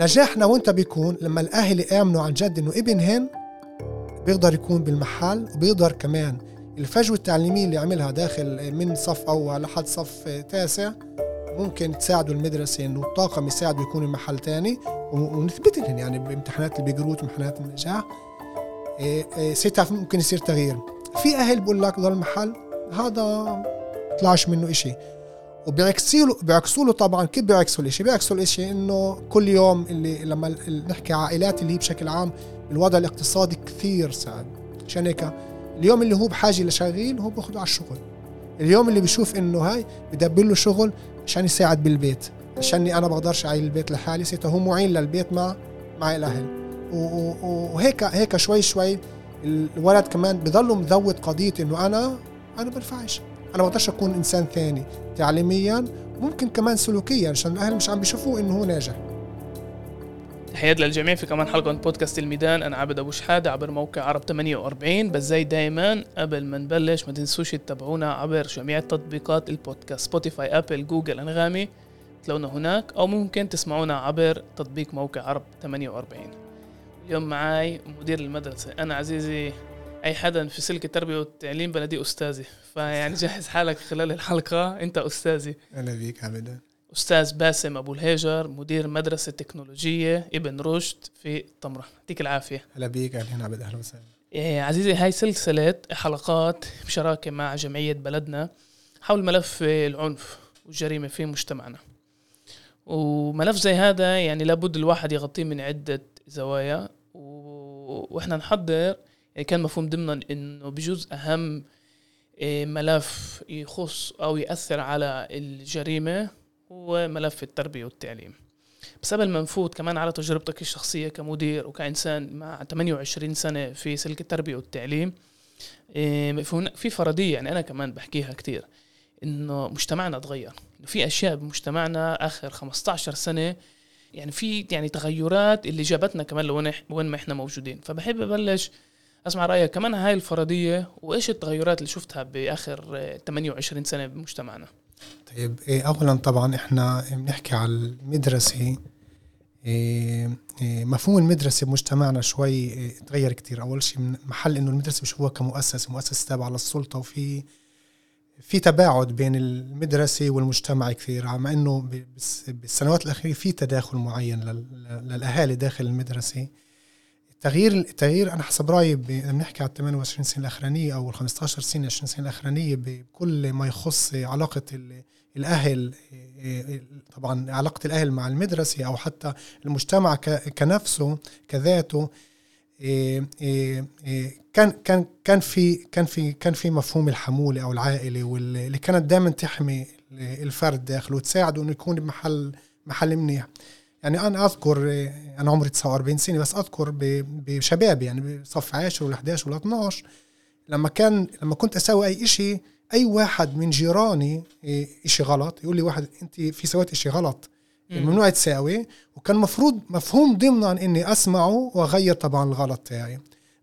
نجاحنا وأنت بيكون لما الأهل يآمنوا عن جد إنه ابنهن بيقدر يكون بالمحل وبيقدر كمان الفجوة التعليمية اللي عملها داخل من صف أول لحد صف تاسع ممكن تساعدوا المدرسة إنه الطاقم يساعدوا يكون المحل تاني. ونثبت لهم يعني بامتحانات البيجروت وامتحانات النجاح. إيه، إيه، ساعتها ممكن يصير تغيير. في أهل بقول لك ضل المحل هذا طلعش منه إشي. وبيعكسوا له بيعكسوا له طبعا كيف بيعكسوا الإشي؟ بيعكسوا الإشي إنه كل يوم اللي لما نحكي عائلات اللي هي بشكل عام الوضع الاقتصادي كثير صعب عشان هيك اليوم اللي هو بحاجة لشغيل هو بياخده على الشغل. اليوم اللي بيشوف إنه هاي بدبر له شغل عشان يساعد بالبيت. عشاني أنا بقدرش أعيل البيت لحالي سيته هو معين للبيت مع مع الأهل. وهيك هيك شوي شوي الولد كمان بضله مذوت قضية إنه أنا أنا بنفعش أنا بقدرش اكون إنسان ثاني؟ تعليميا وممكن كمان سلوكيا عشان الاهل مش عم بيشوفوه إنه هو ناجح. تحيات للجميع في كمان حلقة من بودكاست الميدان. أنا عبد أبو شحادة عبر موقع عرب 48 بس زي دايما قبل ما نبلش ما تنسوش تتابعونا عبر جميع تطبيقات البودكاست. Spotify Apple Google أنغامي. تلاقونا هناك أو ممكن تسمعونا عبر تطبيق موقع عرب 48 اليوم معاي مدير المدرسة. أنا عزيزي أي حدا في سلك التربية والتعليم بلدي أستاذي. فيعني جهز حالك خلال الحلقة. أنت أستاذي. أهلا بيك عبد أستاذ باسم أبو الهيجر مدير مدرسة تكنولوجية ابن رشد في طمرة يعطيك العافية. هلا بيك أهلا عبد أهلا وسهلا. إيه عزيزي هاي سلسلة حلقات بشراكة مع جمعية بلدنا حول ملف العنف والجريمة في مجتمعنا. وملف زي هذا يعني لابد الواحد يغطيه من عدة زوايا. و... وإحنا نحضر كان مفهوم ضمنا إنه بجوز أهم إيه، ملف يخص أو يأثر على الجريمة هو ملف التربية والتعليم. بس قبل ما نفوت كمان على تجربتك الشخصية كمدير وكإنسان مع 28 سنة في سلك التربية والتعليم إيه، في فرضية يعني أنا كمان بحكيها كتير إنه مجتمعنا تغير. في أشياء بمجتمعنا آخر 15 سنة يعني في يعني تغيرات اللي جابتنا كمان لوين وين ما إحنا موجودين. فبحب أبلش أسمع رأيك كمان هاي الفرضية وإيش التغيرات اللي شفتها بآخر 28 سنة بمجتمعنا؟ طيب إيه اولا طبعا إحنا بنحكي على المدرسة إيه إيه مفهوم المدرسة بمجتمعنا شوي تغير كتير. أول شيء من محل إنه المدرسة بشوفوها كمؤسسة مؤسسة تابعة للسلطة وفي في تباعد بين المدرسة والمجتمع كثير مع إنه بالسنوات الأخيرة في تداخل معين للأهالي داخل المدرسة. التغيير التغيير أنا حسب رأيي بنحكي على 28 سنة الأخرانية أو ال 15 سنة 20 سنة الأخرانية بكل ما يخص علاقة الأهل طبعا علاقة الأهل مع المدرسة أو حتى المجتمع كنفسه كذاته كان كان كان في كان في كان في مفهوم الحمولة أو العائلة واللي كانت دائما تحمي الفرد داخله وتساعده إنه يكون بمحل محل منيح. يعني أنا أذكر أنا عمري 49 سنة بس أذكر بشبابي يعني بصف 10 ولا 11 ولا 12 لما كان لما كنت أسوي أي شيء أي واحد من جيراني شيء غلط يقول لي واحد أنت في سويت شيء غلط. ممنوع تساوي وكان مفروض مفهوم ضمنا إني أسمعه وأغير طبعا الغلط تاعي.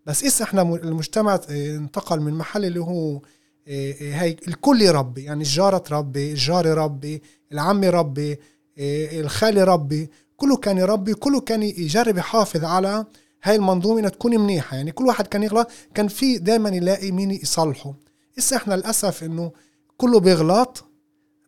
بس إسا إحنا المجتمع انتقل من محل اللي هو هي الكل يربي يعني الجارة تربي الجار يربي العم يربي الخالي ربي. كله كان يربي كله كان يجرب يحافظ على هاي المنظومة إنها تكون منيحة. يعني كل واحد كان يغلط كان في دائما يلاقي مين يصلحه هسه إحنا للأسف إنه كله بيغلط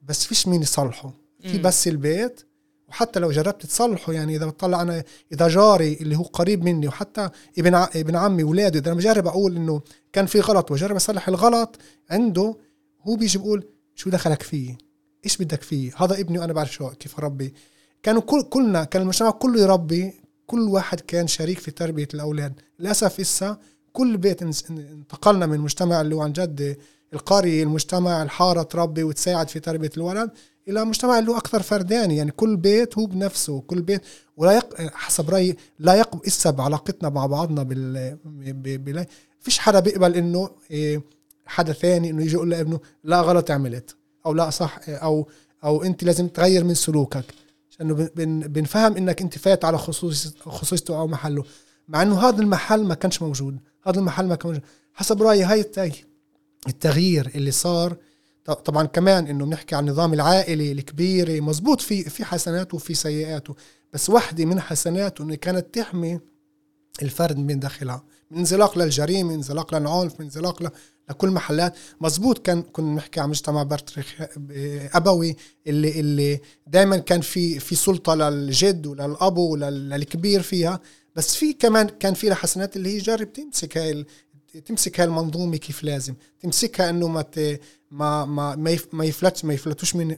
بس فيش مين يصلحه في بس البيت وحتى لو جربت تصلحه يعني إذا بطلع أنا إذا جاري اللي هو قريب مني وحتى ابن ابن عمي ولاده إذا أنا بجرب أقول إنه كان في غلط وجرب أصلح الغلط عنده هو بيجي بيقول شو دخلك فيه إيش بدك فيه هذا ابني وأنا بعرف شو كيف أربي؟ كانوا كل كلنا كان المجتمع كله يربي كل واحد كان شريك في تربية الأولاد. للأسف إسا كل بيت انتقلنا من مجتمع اللي هو عن جد القرية المجتمع الحارة تربي وتساعد في تربية الولد إلى مجتمع اللي هو أكثر فرداني. يعني كل بيت هو بنفسه كل بيت ولا يق... حسب رأيي لا يقبل إسا بعلاقتنا مع بعضنا بال بال فيش حدا بيقبل إنه إيه حدا ثاني إنه يجي يقول لابنه لا غلط عملت أو لا صح أو أو أنت لازم تغير من سلوكك. لأنه بنفهم إنك أنت فات على خصوص خصوصيته أو محله مع إنه هذا المحل ما كانش موجود هذا المحل ما كان موجود. حسب رأيي هاي التغيير اللي صار طبعا كمان إنه بنحكي عن النظام العائلي الكبير مزبوط في في حسناته وفي سيئاته بس واحدة من حسناته إنه كانت تحمي الفرد من داخلها. من انزلاق للجريمة من انزلاق للعنف من انزلاق ل... لكل محلات. مزبوط كان كنا نحكي عن مجتمع برتريخ أبوي اللي اللي دائما كان في في سلطة للجد وللأب وللكبير فيها. بس في كمان كان في حسنات اللي هي جرب تمسك هاي تمسك هاي المنظومة كيف لازم. تمسكها إنه ما ما ما ما يفلتش ما يفلتوش من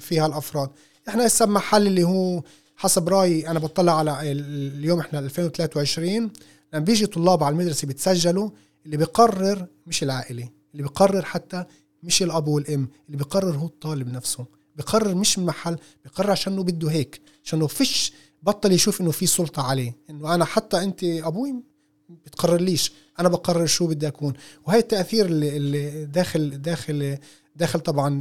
فيها الأفراد. إحنا هسه محل اللي هو حسب رأيي أنا بطلع على اليوم إحنا 2023 لما بيجي طلاب على المدرسة بيتسجلوا اللي بيقرر مش العائلة اللي بيقرر حتى مش الأب والأم اللي بيقرر هو الطالب نفسه. بيقرر مش من محل بيقرر عشانه بده هيك عشانه فيش بطل يشوف إنه في سلطة عليه. إنه أنا حتى أنت أبوي بتقرر ليش أنا بقرر شو بدي أكون. وهي التأثير اللي, اللي داخل داخل داخل طبعا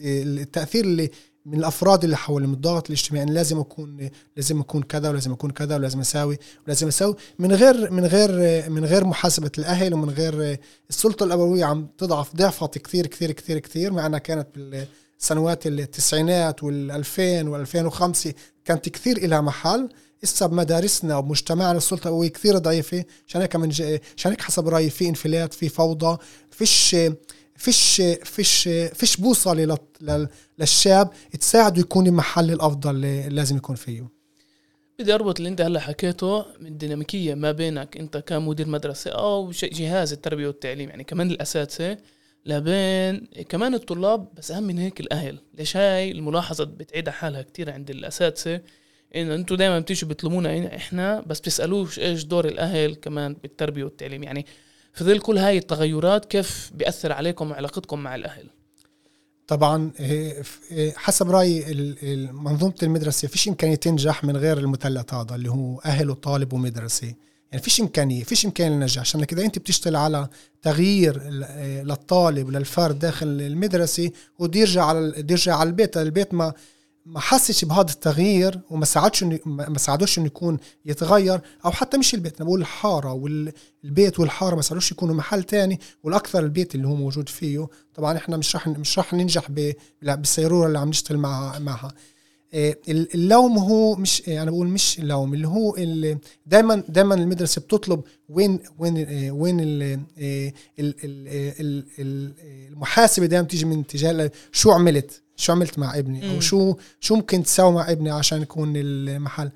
التأثير اللي من الأفراد اللي حولي من الضغط الاجتماعي أنا لازم اكون لازم أكون كذا ولازم أكون كذا ولازم اساوي ولازم أساوي. من غير من غير من غير محاسبة الأهل ومن غير السلطة الأبوية عم تضعف ضعفت كثير كثير كثير كثير مع إنها كانت بالسنوات التسعينات وال2000 وال2005 كانت كثير لها محل. إسا بمدارسنا وبمجتمعنا السلطة الأبوية كثير ضعيفة. عشان هيك عشان هيك حسب رأيي في انفلات في فوضى فيش فيش فيش فيش بوصله للشاب تساعده يكون المحل الأفضل اللي لازم يكون فيه. بدي أربط اللي انت هلا حكيته من الديناميكيه ما بينك انت كمدير مدرسة أو جهاز التربية والتعليم يعني كمان الأساتذة لبين كمان الطلاب بس أهم من هيك الأهل. ليش هاي الملاحظة بتعيد حالها كتير عند الأساتذة؟ إنه أنتم دائما بتيجوا بتلومونا إحنا بس بتسالوش إيش دور الأهل كمان بالتربية والتعليم. يعني في ظل كل هاي التغيرات كيف بيأثر عليكم وعلاقتكم مع الأهل؟ طبعا إيه، إيه، حسب رايي منظومة المدرسة فيش إمكانية تنجح من غير المثلث هذا اللي هو أهل وطالب ومدرسة. يعني فيش إمكانية فيش إمكانية لنجح عشان كده أنت بتشتغل على تغيير إيه، للطالب للفرد داخل المدرسة ودي يرجع على يرجع على البيت. البيت ما ما حسش بهذا التغيير وما ساعدش ما ساعدوش إنه يكون يتغير أو حتى مش البيت أنا بقول الحارة والبيت والحارة ما ساعدوش يكونوا محل تاني والأكثر البيت اللي هو موجود فيه. طبعا إحنا مش رح مش رح ننجح بالسيروره اللي عم نشتغل مع معها. آه، اللوم هو مش آه، أنا بقول مش اللوم اللي هو دائما دائما المدرسة بتطلب وين وين آه، وين المحاسبة دائما تيجي من اتجاه شو عملت؟ شو عملت مع ابني؟ أو شو شو ممكن تساوي مع ابني عشان يكون المحل؟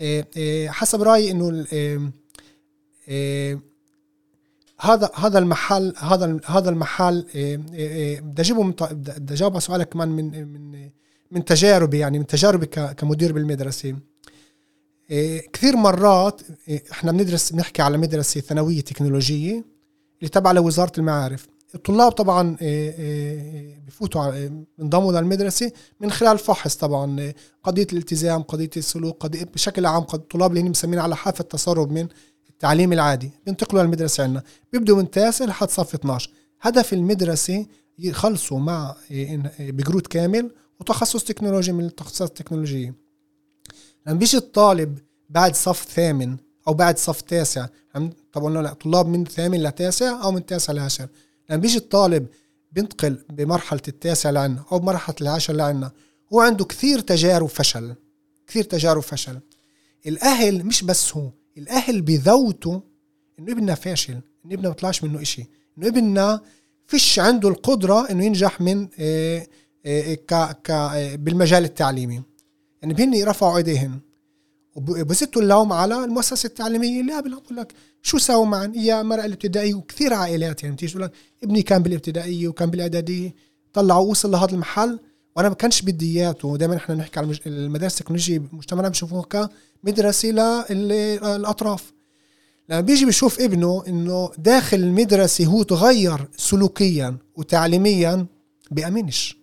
إيه إيه حسب رأيي إنه إيه هذا هذا المحل هذا هذا المحل بدي أجيبه بدي أجاوب على سؤالك كمان من من من تجاربي يعني من تجاربي كمدير بالمدرسة. كثير مرات إحنا بندرس بنحكي على مدرسة ثانوية تكنولوجية اللي تبع لوزارة المعارف. الطلاب طبعا آه، آه، بفوتوا بينضموا للمدرسة من خلال فحص طبعا آه، قضية الالتزام قضية السلوك قضية بشكل عام الطلاب اللي هن مسمين على حافة التسرب من التعليم العادي. بينتقلوا للمدرسة عندنا. بيبدوا من تاسع لحد صف 12 هدف المدرسة يخلصوا مع بجرود كامل وتخصص تكنولوجي من التخصصات التكنولوجية. لما بيجي الطالب بعد صف ثامن أو بعد صف تاسع طبعا لا طلاب من ثامن لتاسع أو من تاسع لعشر. لما بيجي الطالب بينتقل بمرحلة التاسع لعنا أو بمرحلة العاشر لعنا هو عنده كثير تجارب فشل كثير تجارب فشل. الأهل مش بس هو الأهل بذوته إنه ابننا فاشل إنه ابننا بيطلعش منه إشي إنه ابننا فيش عنده القدرة إنه ينجح من آه، آه، ك ك آه، بالمجال التعليمي. يعني بهن رفعوا إيديهن. وبزتوا اللوم على المؤسسة التعليمية اللي قبل بقول لك شو ساووا معا؟ يا مرأة الابتدائية وكثير عائلات يعني بتيجي لك ابني كان بالابتدائية وكان بالإعدادية. طلعوا وصل لهذا المحل. وأنا ما كانش بدي اياه ودائما إحنا نحكي على المدارس التكنولوجية بمجتمعنا بشوفوها كمدرسة للأطراف. لما بيجي بيشوف ابنه إنه داخل المدرسة هو تغير سلوكيا وتعليميا بيأمنش.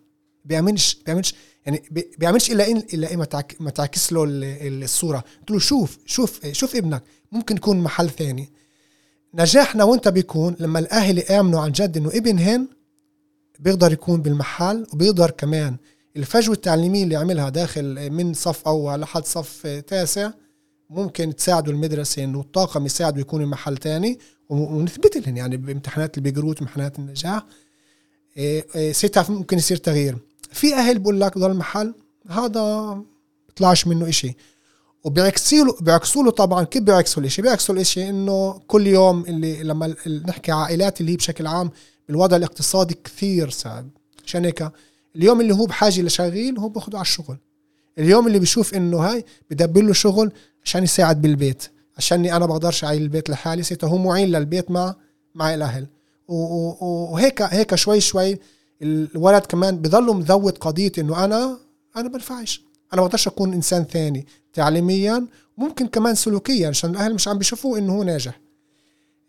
بيأمنش. بيأمنش. يعني بيعملش إلا إلا إيه ما تعكس له الصورة. قلت له شوف شوف شوف ابنك ممكن يكون محل ثاني. نجاحنا وأنت بيكون لما الأهل يآمنوا عن جد إنه ابنهن بيقدر يكون بالمحل وبيقدر كمان الفجوة التعليمية اللي عملها داخل من صف أول لحد صف تاسع ممكن تساعده المدرسة إنه الطاقم يساعده يكون المحل تاني. ونثبت لهم يعني بامتحانات البيجروت امتحانات النجاح. إيه، إيه، ساعتها ممكن يصير تغيير. في أهل بقول لك ضل محل هذا بيطلعش منه إشي. وبيعكسوا له بيعكسوا له طبعا كيف بيعكسوا الإشي؟ بيعكسوا الإشي إنه كل يوم اللي لما نحكي عائلات اللي هي بشكل عام بالوضع الاقتصادي كثير صعب عشان هيك اليوم اللي هو بحاجة لشغيل هو باخده على الشغل. اليوم اللي بيشوف إنه هاي بدبر له شغل عشان يساعد بالبيت عشاني أنا بقدرش اعيل البيت لحالي سيته هو معين للبيت مع مع الأهل. وهيك هيك شوي شوي الولد كمان بضله مذوت قضية إنه أنا أنا بنفعش. أنا بقدرش أكون إنسان ثاني تعليميا ممكن كمان سلوكيا عشان الاهل مش عم بيشوفوه إنه هو ناجح.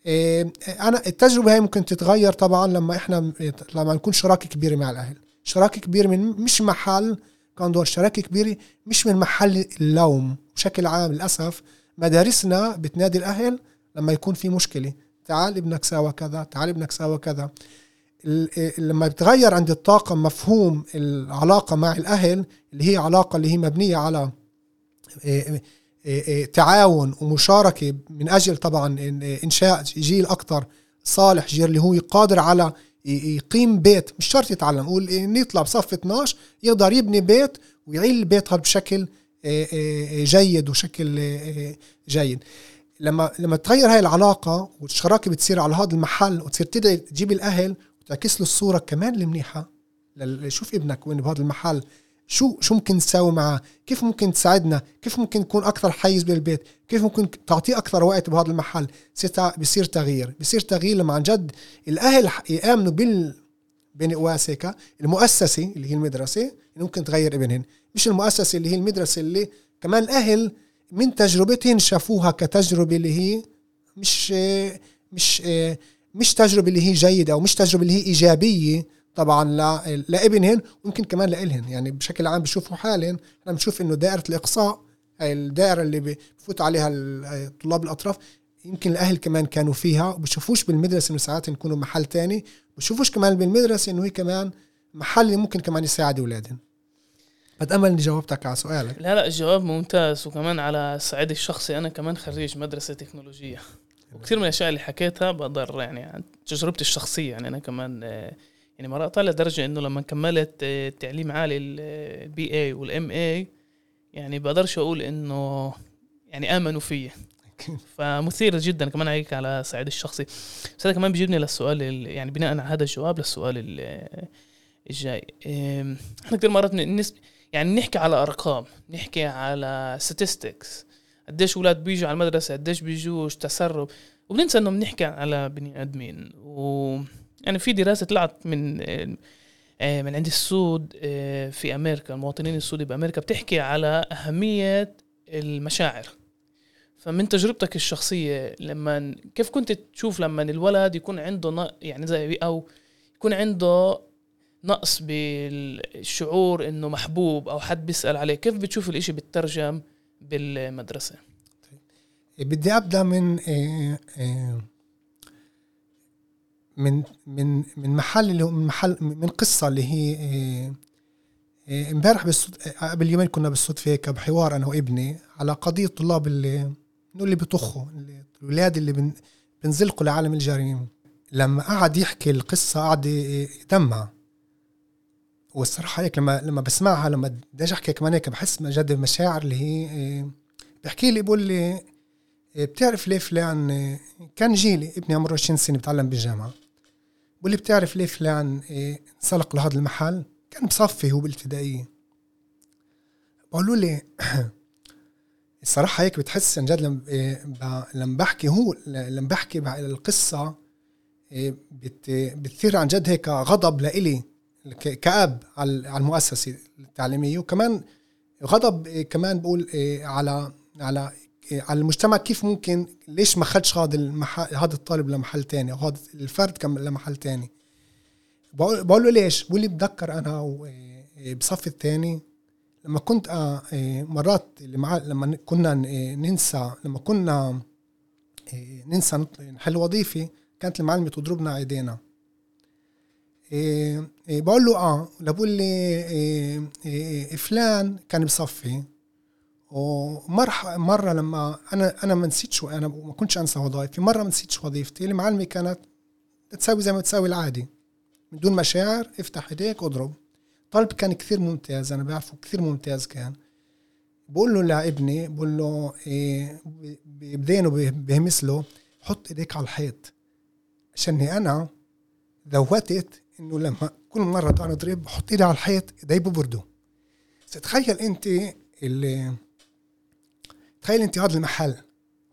إيه، أنا التجربة هاي ممكن تتغير طبعا لما إحنا لما نكون شراكة كبيرة مع الأهل. شراكة كبيرة من مش محل كان دور شراكة كبيرة مش من محل اللوم. بشكل عام للأسف مدارسنا بتنادي الأهل لما يكون في مشكلة. تعال ابنك ساوى كذا تعال ابنك ساوى كذا. لما بتغير عند الطاقم مفهوم العلاقة مع الأهل اللي هي علاقة اللي هي مبنية على إيه، إيه، إيه، تعاون ومشاركة من أجل طبعا إنشاء جيل أكثر صالح جيل اللي هو قادر على يقيم بيت. مش شرط يتعلم قول يطلع بصف 12 يقدر يبني بيت ويعيل البيت هذا بشكل إيه، إيه، جيد وشكل إيه، إيه، جيد. لما لما تغير هاي العلاقة والشراكه بتصير على هذا المحل وتصير تدعي تجيب الأهل وتعكس له الصورة كمان المنيحة. شوف ابنك وين بهذا المحل. شو شو ممكن تساوي معه؟ كيف ممكن تساعدنا؟ كيف ممكن تكون أكثر حيز بالبيت؟ كيف ممكن تعطيه أكثر وقت بهذا المحل؟ بصير تغيير. بصير تغيير لما عن جد الأهل يآمنوا بال بين قواس هيك المؤسسة اللي هي المدرسة اللي ممكن تغير ابنهن. مش المؤسسة اللي هي المدرسة اللي كمان الأهل من تجربتهم شافوها كتجربة اللي هي مش مش مش تجربة اللي هي جيدة أو مش تجربة اللي هي إيجابية طبعا لابنهن ويمكن كمان لإلهن. يعني بشكل عام بشوفوا حالهم إحنا بنشوف إنه دائرة الإقصاء هاي الدائرة اللي بفوت عليها ال- طلاب الأطراف يمكن الأهل كمان كانوا فيها. وبشوفوش بالمدرسة إنه ساعات يكونوا محل تاني. بشوفوش كمان بالمدرسة إنه هي كمان محل ممكن كمان يساعد اولادهم بتامل إني جاوبتك على سؤالك. لا لا الجواب ممتاز وكمان على الصعيد الشخصي أنا كمان خريج مدرسة تكنولوجية. وكثير من الأشياء اللي حكيتها بقدر يعني عن تجربتي الشخصية. يعني أنا كمان آه، يعني مرات لدرجه إنه لما كملت آه، التعليم عالي ال BA وال MA يعني بقدرش أقول إنه يعني آمنوا فيي فمثير جدا كمان عليك على الصعيد الشخصي. بس هذا كمان بيجيبني للسؤال ال- يعني بناء على هذا الجواب للسؤال ال- الجاي. إحنا كثير مرات يعني نحكي على أرقام نحكي على statistics. قديش أولاد بيجوا على المدرسة قديش بيجوش تسرب. وبننسى إنه بنحكي على بني آدمين. و يعني في دراسة طلعت من آه، من عند السود آه، في أمريكا. المواطنين السود بأمريكا بتحكي على أهمية المشاعر. فمن تجربتك الشخصية لما كيف كنت تشوف لما الولد يكون عنده يعني زي أو يكون عنده نقص بالشعور إنه محبوب أو حد بيسأل عليه؟ كيف بتشوف الإشي بترجم بالمدرسة. بدي أبدأ من آه، آه، من من من محل اللي هو من محل من قصة اللي هي آه، امبارح قبل يومين كنا بالصدفة هيك بحوار أنا وابني على قضية الطلاب اللي اللي بيطخوا اللي الأولاد اللي بن... بنزلقوا لعالم الجريمة. لما قعد يحكي القصة قعد يدمع. والصراحة هيك لما لما بسمعها لما بدي أجي أحكي كمان هيك بحس جد المشاعر اللي هي آه، بحكي لي بقول لي آه، بتعرف ليه فلان كان جيلي ابني عمره 20 سنة بتعلم بالجامعة. بقول لي بتعرف ليه فلان انسلق لهذا المحل؟ كان بصفي هو بالابتدائية. بقولوا لي الصراحة هيك بتحس عن جد لما بحكي هو لما بحكي القصة بت بتثير عن جد هيك غضب لإلي. ك- كأب على المؤسسة التعليمية. وكمان غضب آه، كمان بقول آه، على على آه، على المجتمع كيف ممكن ليش ما خدش هذا هذا الطالب لمحل تاني أو هذا الفرد كم لمحل تاني. بقول له ليش؟ بقول لي بتذكر أنا بصف الثاني لما كنت آه، مرات لما كنا ننسى لما كنا ننسى نحل وظيفه كانت المعلمة تضربنا ايدينا إيه إيه بقول له آه بقول لي إيه إيه فلان كان بصفي ومرة مرة لما أنا أنا ما نسيتش أنا ما كنتش أنسى وظائفي مرة ما نسيتش وظيفتي المعلمة كانت تساوي زي ما تساوي العادي. من دون مشاعر افتح ايديك اضرب. طالب كان كثير ممتاز أنا بعرفه كثير ممتاز كان. بقول له لابني بقول له إيه بدينه بهمس له حط ايديك على الحيط. عشاني أنا ذوتت إنه لما كل مرة أنا اضرب بحط إيدي على الحيط إيدي ببردوا تخيل أنت اللي تخيل أنت هذا المحل.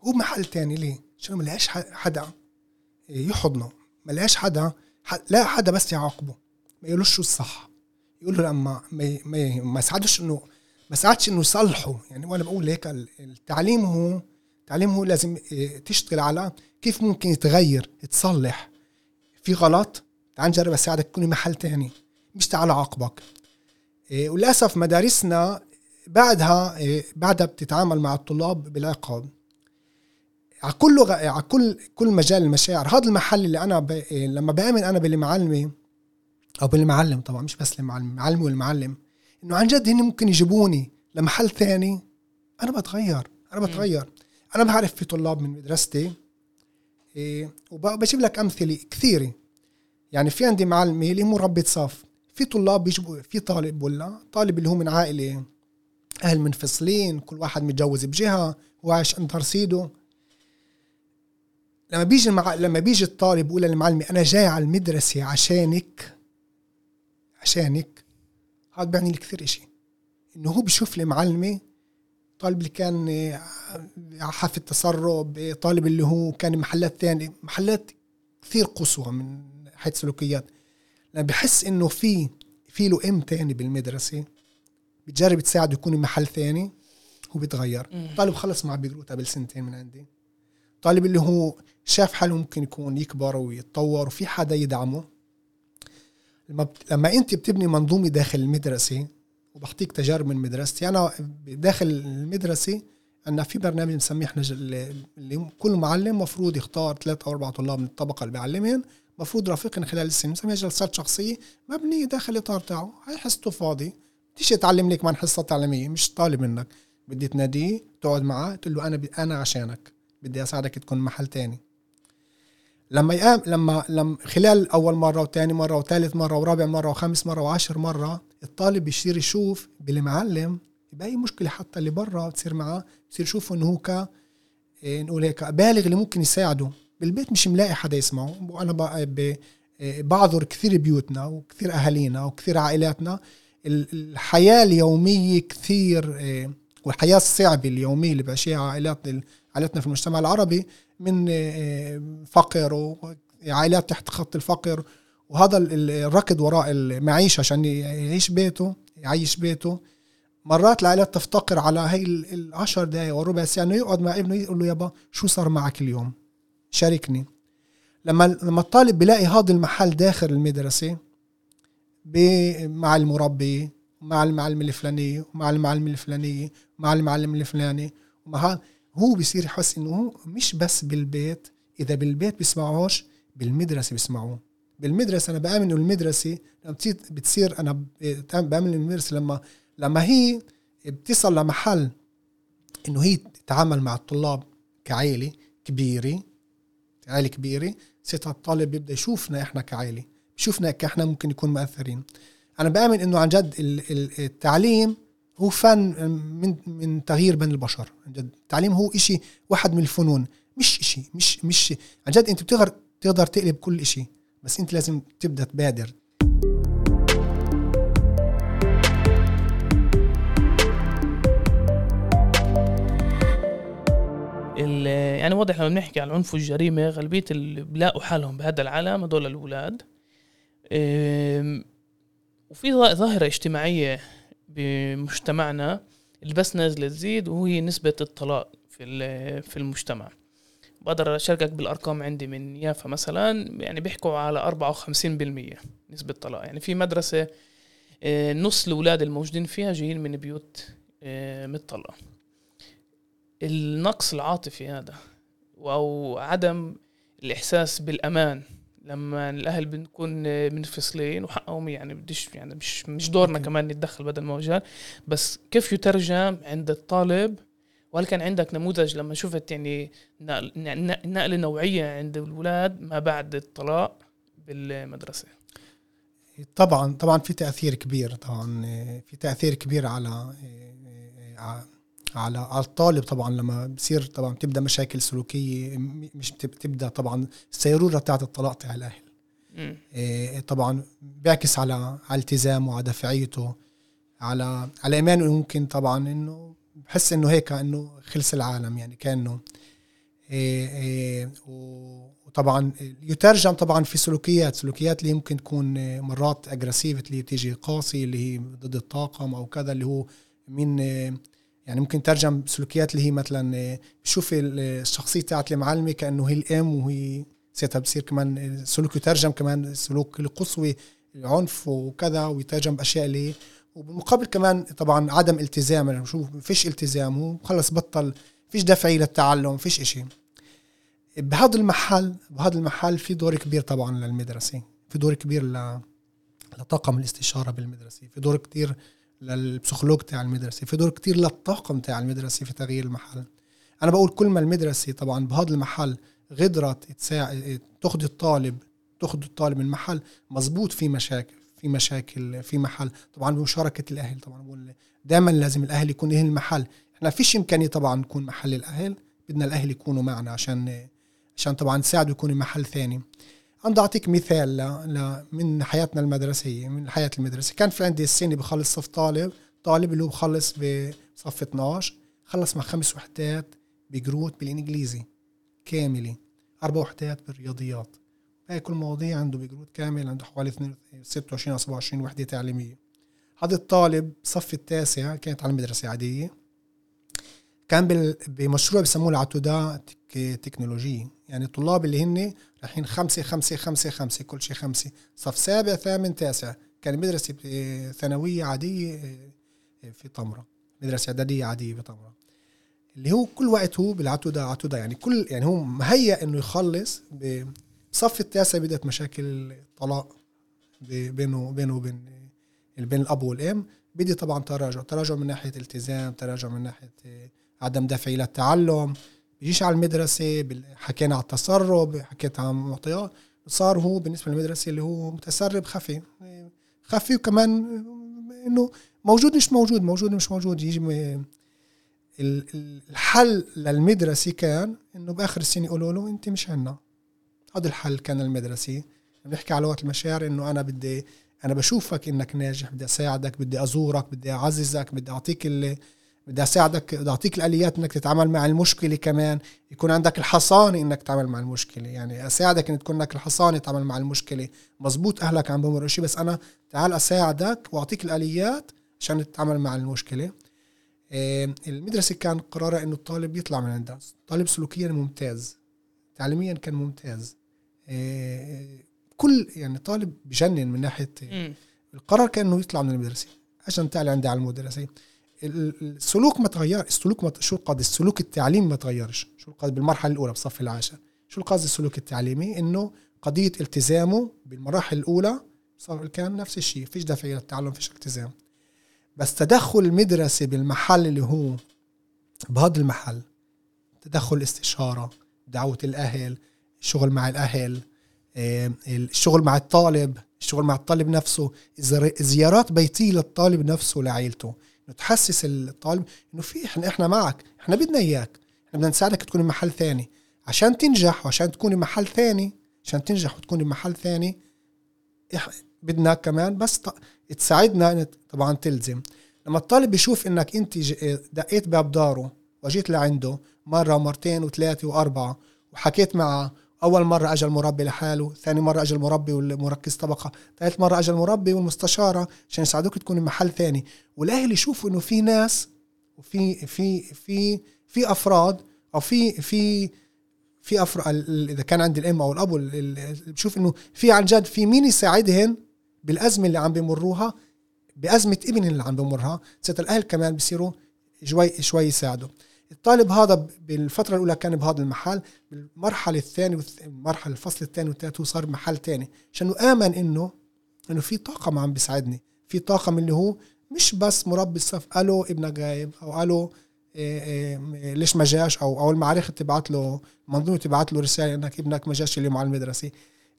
هو محل تاني ليه؟ عشان ما لقاش حدا يحضنه. ما لقاش حدا لا حدا بس يعاقبه. ما يقولوش شو الصح. يقول له لما ما ما, ما ساعدوش انه ما ساعدش إنه يصلحوا يعني وأنا بقول هيك التعليم هو التعليم هو لازم آه، تشتغل على كيف ممكن يتغير يتصلح. في غلط؟ تعال نجرب أساعدك تكوني محل تاني. مش تعال عاقبك آه، وللأسف مدارسنا بعدها آه، بعدها بتتعامل مع الطلاب بالعقاب. على كل لغه على كل كل مجال المشاعر. هذا المحل اللي أنا ب... لما بآمن أنا باللي معلمي أو بالمعلم طبعا مش بس المعلم معلمي والمعلم إنه عن جد هن ممكن يجيبوني لمحل ثاني أنا بتغير أنا بتغير. أنا بعرف في طلاب من مدرستي إيه وبجيب لك أمثلة كثيرة. يعني في عندي معلمه اللي مربي صف في طلاب بيجيبوا في طالب ولا طالب اللي هو من عائلة أهل منفصلين كل واحد متجوز بجهة وعايش عند رصيده. لما بيجي المع... لما بيجي الطالب بيقول للمعلمة أنا جاي على المدرسة عشانك عشانك. هذا بيعني لي كثير إشي. إنه هو بشوف لي معلمة طالب اللي كان حافظ تسرب طالب اللي هو كان محلات ثانية محلات كثير قصوى من حيث سلوكيات. لما بحس إنه في في له إم تاني بالمدرسة بتجرب تساعده يكون محل ثاني هو بيتغير. طالب خلص مع بيقروت قبل سنتين من عندي. طالب اللي هو شاف حاله ممكن يكون يكبر ويتطور وفي حدا يدعمه. لما لما أنت بتبني منظومة داخل المدرسة وبعطيك تجارب من مدرستي أنا داخل المدرسة عندنا في برنامج بنسميه إحنا اللي كل معلم مفروض يختار ثلاث أو أربع طلاب من الطبقة اللي بيعلمهم مفروض رفيقنا خلال السنة بنسميها جلسات شخصية مبنية داخل الاطار تاعه. هاي حصته فاضي. بديش يتعلم لك من حصة تعليمية مش طالب منك. بدي تناديه تقعد معاه تقول له أنا أنا عشانك. بدي أساعدك تكون محل تاني. لما يقام لما لما خلال أول مرة وثاني مرة وثالث مرة ورابع مرة وخامس مرة وعشر مرة الطالب بيصير يشوف بالمعلم يبقى أي مشكلة حتى اللي برا بتصير معاه بصير يشوفه إنه هو ك إيه، نقول هيك بالغ اللي ممكن يساعده. بالبيت مش ملاقي حدا يسمعه. وأنا بعذر كثير بيوتنا وكثير أهالينا وكثير عائلاتنا. الحياة اليومية كثير إيه، والحياة الصعبة اليومية اللي بعيشها عائلات عائلاتنا في المجتمع العربي من آه، فقر وعائلات تحت خط الفقر. وهذا الركض وراء المعيشة عشان يعيش بيته يعيش بيته. مرات العائلات تفتقر على هي العشر دقايق وربع ساعة إنه يقعد مع ابنه يقول له يابا شو صار معك اليوم؟ شاركني. لما لما الطالب بيلاقي هذا المحل داخل المدرسة مع المربي مع المعلم الفلاني ومع المعلم الفلانية مع المعلم الفلاني ومع هو بيصير يحس إنه مش بس بالبيت إذا بالبيت بيسمعوش بالمدرسة بيسمعوه. بالمدرسة أنا بآمن إنه المدرسة لما بتصير أنا بآمن المدرسة لما لما هي بتصل لمحل إنه هي تتعامل مع الطلاب كعائله كبيرة عائلة كبيرة ساعتها الطالب بيبدأ يشوفنا إحنا كعائلة بشوفنا كإحنا ممكن نكون مؤثرين. أنا بآمن إنه عن جد التعليم هو فن من من تغيير بين البشر. عن جد التعليم هو إشي واحد من الفنون مش إشي مش مش عن جد أنت بتقدر تقدر تقلب كل إشي بس أنت لازم تبدأ تبادر يعني واضح لما بنحكي عن العنف والجريمه غالبية اللي بلاقوا حالهم بهذا العالم هدول الأولاد. وفي ظاهرة اجتماعية بمجتمعنا اللي بس نازلة تزيد وهي نسبة الطلاق في في المجتمع. بقدر أشاركك بالأرقام عندي من يافا مثلا يعني بيحكوا على 54% نسبة طلاق يعني في مدرسة آه، نص الأولاد الموجودين فيها جايين من بيوت آه، متطلقة. النقص العاطفي هذا أو عدم الإحساس بالأمان. لما الأهل بنكون منفصلين وحقهم يعني بديش يعني مش مش دورنا كمان نتدخل بدل ما وجال بس كيف يترجم عند الطالب؟ وهل كان عندك نموذج لما شفت يعني نقلة نوعية عند الاولاد ما بعد الطلاق بالمدرسة؟ طبعا طبعا في تأثير كبير طبعا في تأثير كبير على على على الطالب طبعا لما بصير طبعا بتبدأ مشاكل سلوكية مش بتبدأ طبعا السيروره بتاعت الطلاق تاع الاهل. إيه طبعا بيعكس على على التزامه وعلى دفعيته على على إيمانه. ممكن طبعا إنه بحس إنه هيك إنه خلص العالم يعني كأنه. إيه إيه وطبعا يترجم طبعا في سلوكيات سلوكيات اللي يمكن تكون مرات اجريسيف اللي تيجي قاسي اللي هي ضد الطاقم أو كذا اللي هو من يعني ممكن ترجم سلوكيات اللي هي مثلا بشوف الشخصية تاعت المعلمة كأنه هي الأم وهي ساعتها بصير كمان سلوك يترجم كمان سلوك القسوه العنف وكذا ويترجم باشياء اللي وبالمقابل كمان طبعا عدم التزام يعني شوف فيش التزام هو خلص بطل فيش دفعي للتعلم فيش إشي. بهذا المحل بهذا المحل في دور كبير طبعا للمدرسة في دور كبير لطاقم الاستشارة بالمدرسة في دور كتير للبسيكولوج تاع المدرسة. في دور كتير للطاقم تاع المدرسة في تغيير المحل. أنا بقول كل ما المدرسة طبعا بهذا المحل غدرت تساعد الطالب تأخذ الطالب من محل مزبوط في مشاكل في مشاكل في محل. طبعا بمشاركة الأهل. طبعا دائما لازم الأهل يكون هي المحل. إحنا فيش إمكانية طبعا نكون محل الأهل. بدنا الأهل يكونوا معنا عشان عشان طبعا نساعده يكون محل ثاني. أنا أعطيك مثال ل... ل... من حياتنا المدرسية من الحياة المدرسية كان في عندي السنة بخلص صف طالب طالب اللي هو بخلص بصف 12 خلص مع خمس وحدات بجروت بالإنجليزي كاملة أربع وحدات بالرياضيات. هاي كل مواضيع عنده بجروت كامل عنده حوالي 26 أو 27 وحدة تعليمية. هذا الطالب صف التاسع كانت على مدرسة عادية. كان بمشروع بسموه العتودة تكنولوجية يعني الطلاب اللي هن رايحين خمسة خمسة خمسة خمسة كل شيء خمسة. صف سابع ثامن تاسع. كان مدرسة ثانوية عادية في طمرة. مدرسة إعدادية عادية بطمرة اللي هو كل وقت هو بالعتودة عتودة. يعني كل يعني هو مهيأ إنه يخلص بصف التاسع بدأت مشاكل طلاق بينه بينه وبين بين الأب والأم. بدي طبعا تراجع. تراجع من ناحية التزام تراجع من ناحية عدم دفع إلى التعلم بيجيش على المدرسة حكينا على التسرب حكيت عن معطيات صار هو بالنسبة للمدرسة اللي هو متسرب خفي. خفي وكمان إنه موجود مش موجود موجود مش موجود. يجي الحل للمدرسة كان إنه بآخر السنة يقولوا له أنت مش عنا. هذا الحل كان المدرسي بنحكي على وقت المشاعر إنه أنا بدي أنا بشوفك إنك ناجح بدي أساعدك بدي أزورك بدي أعززك بدي أعطيك بدي أساعدك بدي أعطيك الآليات إنك تتعامل مع المشكلة كمان. يكون عندك الحصانة إنك تتعامل مع المشكلة. يعني أساعدك إن تكون لك الحصانة تتعامل مع المشكلة. مزبوط أهلك عم بمروا شيء بس أنا تعال أساعدك وأعطيك الآليات عشان تتعامل مع المشكلة. المدرسة كان قرارها إنه الطالب يطلع من عندها. طالب سلوكيا ممتاز. تعليميا كان ممتاز. كل يعني طالب بجنن من ناحية القرار كان انه يطلع من المدرسة عشان تعلي عندي على المدرسة. السلوك ما تغير السلوك ما شو القصد السلوك التعليمي ما تغيرش. شو القصد بالمرحلة الأولى بصف العاشر. شو القصد السلوك التعليمي؟ إنه قضية التزامه بالمراحل الأولى صار كان نفس الشيء. فيش دافع للتعلم فيش التزام. بس تدخل المدرسة بالمحل اللي هو بهذا المحل تدخل الاستشارة دعوة الأهل الشغل مع الأهل الشغل مع الطالب الشغل مع الطالب نفسه زيارات بيتية للطالب نفسه لعائلته تحسس الطالب إنه في إحنا إحنا معك إحنا بدنا إياك إحنا بدنا نساعدك تكون بمحل ثاني. عشان تنجح وعشان تكون بمحل ثاني عشان تنجح وتكون بمحل ثاني بدنا كمان بس تساعدنا طبعا تلزم. لما الطالب بيشوف إنك أنت دقيت باب داره وجيت لعنده مرة ومرتين وثلاثة وأربعة وحكيت معه أول مرة اجى المربي لحاله ثاني مرة اجى المربي والمركز طبقة ثالث مرة اجى المربي والمستشارة عشان يساعدوك تكون بمحل ثاني. والأهل يشوفوا إنه في ناس وفي في في في أفراد أو في في في افراد إذا كان عند الأم أو الأب بشوف إنه في عن جد في مين يساعدهن بالأزمة اللي عم بمروها بأزمة ابن اللي عم بمرها ساعتها الأهل كمان بصيروا شوي شوي يساعدوا. الطالب هذا بالفترة الأولى كان بهذا المحل بالمرحلة الثانية المرحلة الفصل الثاني والثالث صار بمحل ثاني عشان آمن إنه إنه في طاقم عم بيساعدني. في طاقم اللي هو مش بس مربي الصف ألو ابنك غايب أو ألو إيه إيه ليش ما جاش؟ أو أو المعرفة تبعت له منظومة تبعت له رسالة إنك ابنك ما جاش اليوم على المدرسة.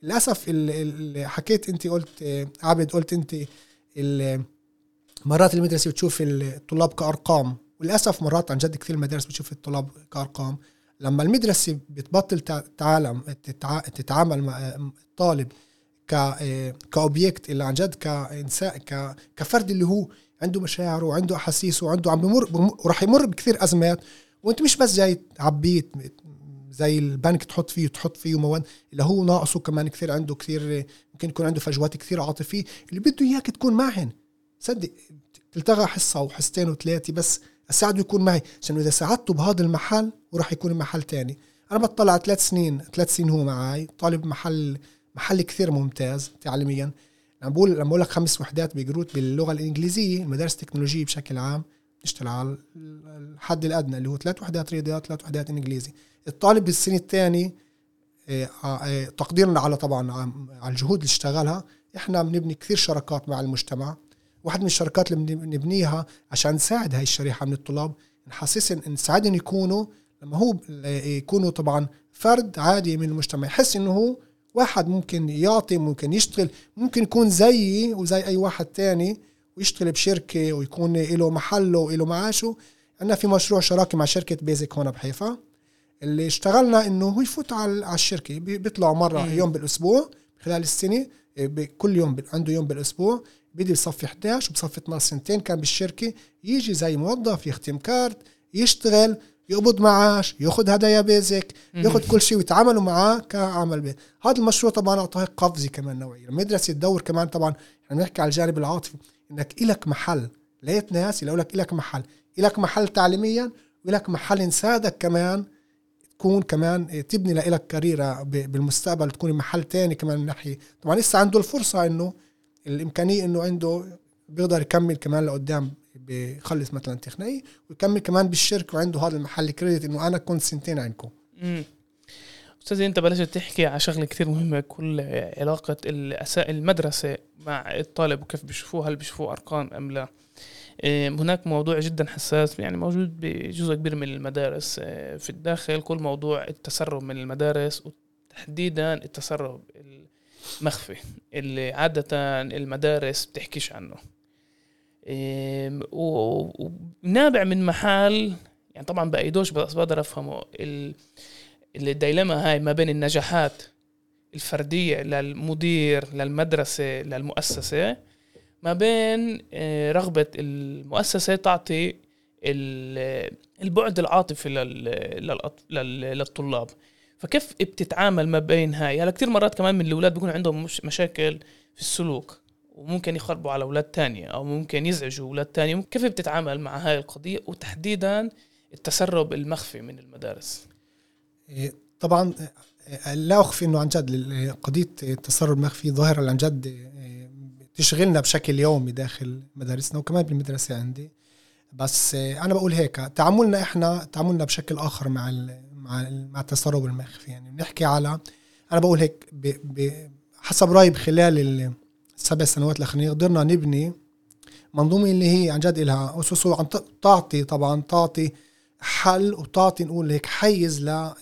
للأسف اللي حكيت أنت قلت إيه، عبد قلت أنت مرات المدرسة بتشوف الطلاب كأرقام. وللأسف مرات عن جد كثير مدارس بتشوف الطلاب كأرقام. لما المدرسة بتبطل تتعلم تتعامل مع الطالب ك كاوبجكت اللي عن جد كانسان كفرد اللي هو عنده مشاعر وعنده احاسيس وعنده عم بمر وراح يمر بكثير أزمات. وأنت مش بس جاي تعبيه زي البنك تحط فيه تحط فيه مواد اللي هو ناقصه كمان كثير عنده كثير ممكن يكون عنده فجوات كثير عاطفية. اللي بده إياك تكون معهن. صدق تلتغى حصة وحصتين وثلاثة بس أساعده يكون معي. عشان إذا ساعدته بهذا المحل وراح يكون محل تاني. أنا بطلع ثلاث سنين ثلاث سنين هو معي طالب محل محل كثير ممتاز تعليميا. لما بقول لما بقول لك خمس وحدات بجروت باللغة الإنجليزية المدارس التكنولوجية بشكل عام. نشتغل على الحد الأدنى اللي هو ثلاث وحدات رياضيات ثلاث وحدات إنجليزي. الطالب بالسنه الثانية آه، آه، تقديرنا على طبعا على الجهود اللي اشتغلها. إحنا بنبني كثير شراكات مع المجتمع. واحد من الشركات اللي بنبنيها عشان نساعد هاي الشريحة من الطلاب. نحسسهم نساعدهم يكونوا لما هو يكونوا طبعا فرد عادي من المجتمع. يحس إنه هو واحد ممكن يعطي ممكن يشتغل ممكن يكون زيي وزي أي واحد تاني ويشتغل بشركة ويكون له محله وله معاشه. عندنا في مشروع شراكة مع شركة بيزك هون بحيفا اللي اشتغلنا إنه هو يفوت على الشركة. بيطلعوا مرة. يوم بالأسبوع خلال السنة كل يوم عنده يوم بالأسبوع. بدي بصفي 11 وبصفي 12 سنتين كان بالشركة يجي زي موظف يختم كارت يشتغل يقبض معاش ياخذ هدايا بيزك ياخذ كل شيء ويتعاملوا معاه كعمل بي. هذا المشروع طبعا أعطاه قفزة كمان نوعيه المدرسة تدور كمان طبعا إحنا بنحكي على الجانب العاطفي إنك إلك محل لقيت ناس يقول لك إلك محل. إلك محل تعليميا وإلك محل نساعدك كمان تكون كمان تبني لك كاريرا بالمستقبل تكون محل تاني كمان من ناحية. طبعا لسه عنده الفرصة إنه الإمكانية إنه عنده بيقدر يكمل كمان لقدام بخلص مثلا تقنيه ويكمل كمان بالشركة وعنده هذا المحل كريدت إنه أنا كنت سنتين عندكم أستاذي أنت بلشت تحكي على شغلة كثير مهمة كل علاقة المدرسة مع الطالب وكيف بيشوفوه هل بيشوفوه أرقام أم لا؟ هناك موضوع جدا حساس يعني موجود بجزء كبير من المدارس. إيه، في الداخل كل موضوع التسرب من المدارس وتحديدا التسرب المخفي اللي عادة المدارس بتحكيش عنه. ونابع من محل يعني طبعا بأيدوش بس بقدر أفهمه الديلما هاي ما بين النجاحات الفردية للمدير للمدرسة للمؤسسة ما بين رغبة المؤسسة تعطي البعد العاطفي للطلاب. فكيف بتتعامل ما بين هاي؟ هلا كثير مرات كمان من الأولاد بيكون عندهم مشاكل في السلوك وممكن يخربوا على أولاد تانية أو ممكن يزعجوا أولاد تانية. كيف بتتعامل مع هاي القضية؟ وتحديدا التسرب المخفي من المدارس. إيه، طبعا لا أخفي إنه عن جد قضية التسرب المخفي ظاهرة عن جد تشغلنا بشكل يومي داخل مدارسنا وكمان بالمدرسة عندي. بس أنا بقول هيك تعاملنا إحنا تعاملنا بشكل آخر مع مع مع التسرب المخفي. يعني بنحكي على أنا بقول هيك حسب رأيي خلال السبع سنوات الاخرانيه قدرنا نبني منظومة اللي هي عن جد لها أسس وعم تعطي طبعا تعطي حل وتعطي نقول هيك حيز ل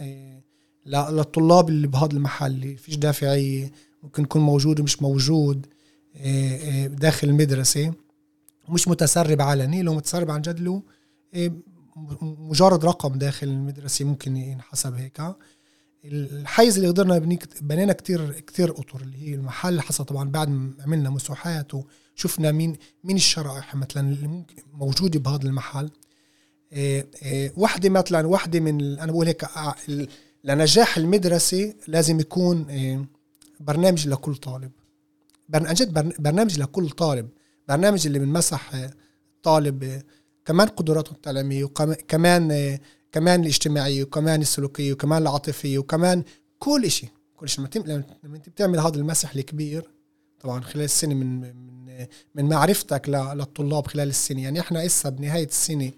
للطلاب اللي بهذا المحل اللي فيش دافعية ممكن يكون موجود ومش موجود آه، آه، داخل المدرسة مش متسرب علني لو متسرب عن جد له آه، مجرد رقم داخل المدرسة ممكن ينحسب هيك الحيز اللي قدرنا بنينا كتير كتير اطر اللي هي المحل حصل طبعا بعد ما عملنا مساحات وشفنا مين مين الشرائح مثلا اللي ممكن موجودة بهذا المحل. وحدة مثلا وحدة من أنا بقول هيك لنجاح المدرسة لازم يكون برنامج لكل طالب. عن جد برنامج لكل طالب. برنامج اللي بنمسح طالب كمان قدراته التعليمية وكمان كمان الاجتماعية وكمان السلوكية وكمان العاطفية وكمان كل شيء كل شيء لما انت بتعمل هذا المسح الكبير طبعا خلال السنة من من من معرفتك للطلاب خلال السنة يعني إحنا هسه بنهاية السنة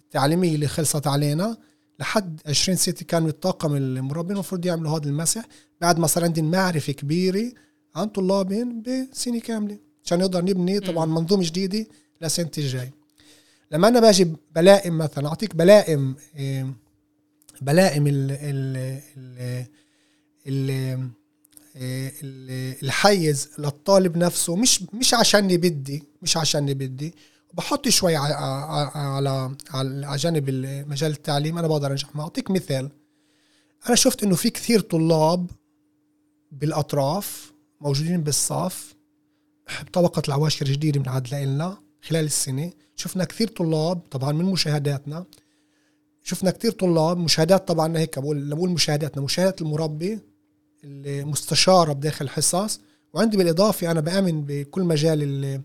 التعليمية اللي خلصت علينا لحد 20 ستة كانوا الطاقم المربين المفروض يعملوا هذا المسح. بعد ما صار عندي معرفة كبيرة عن طلابين بسنة كاملة عشان نقدر نبني طبعا منظومة جديدة لسنه الجاي لما أنا باجي بلائم مثلا أعطيك بلائم بلائم ال ال ال ال الحيز للطالب نفسه مش مش عشاني بدي مش عشاني بدي بحط شوي على على على جانب مجال التعليم أنا بقدر أنجح. ما أعطيك مثال. أنا شفت إنه في كثير طلاب بالأطراف موجودين بالصف بطبقه العواشر الجديدة من عاد لنا خلال السنة. شفنا كثير طلاب طبعا من مشاهداتنا شفنا كثير طلاب مشاهدات طبعا هيك بقول بقول مشاهداتنا مشاهدات المربي المستشاره بداخل الحصص وعندي بالإضافة أنا بآمن بكل مجال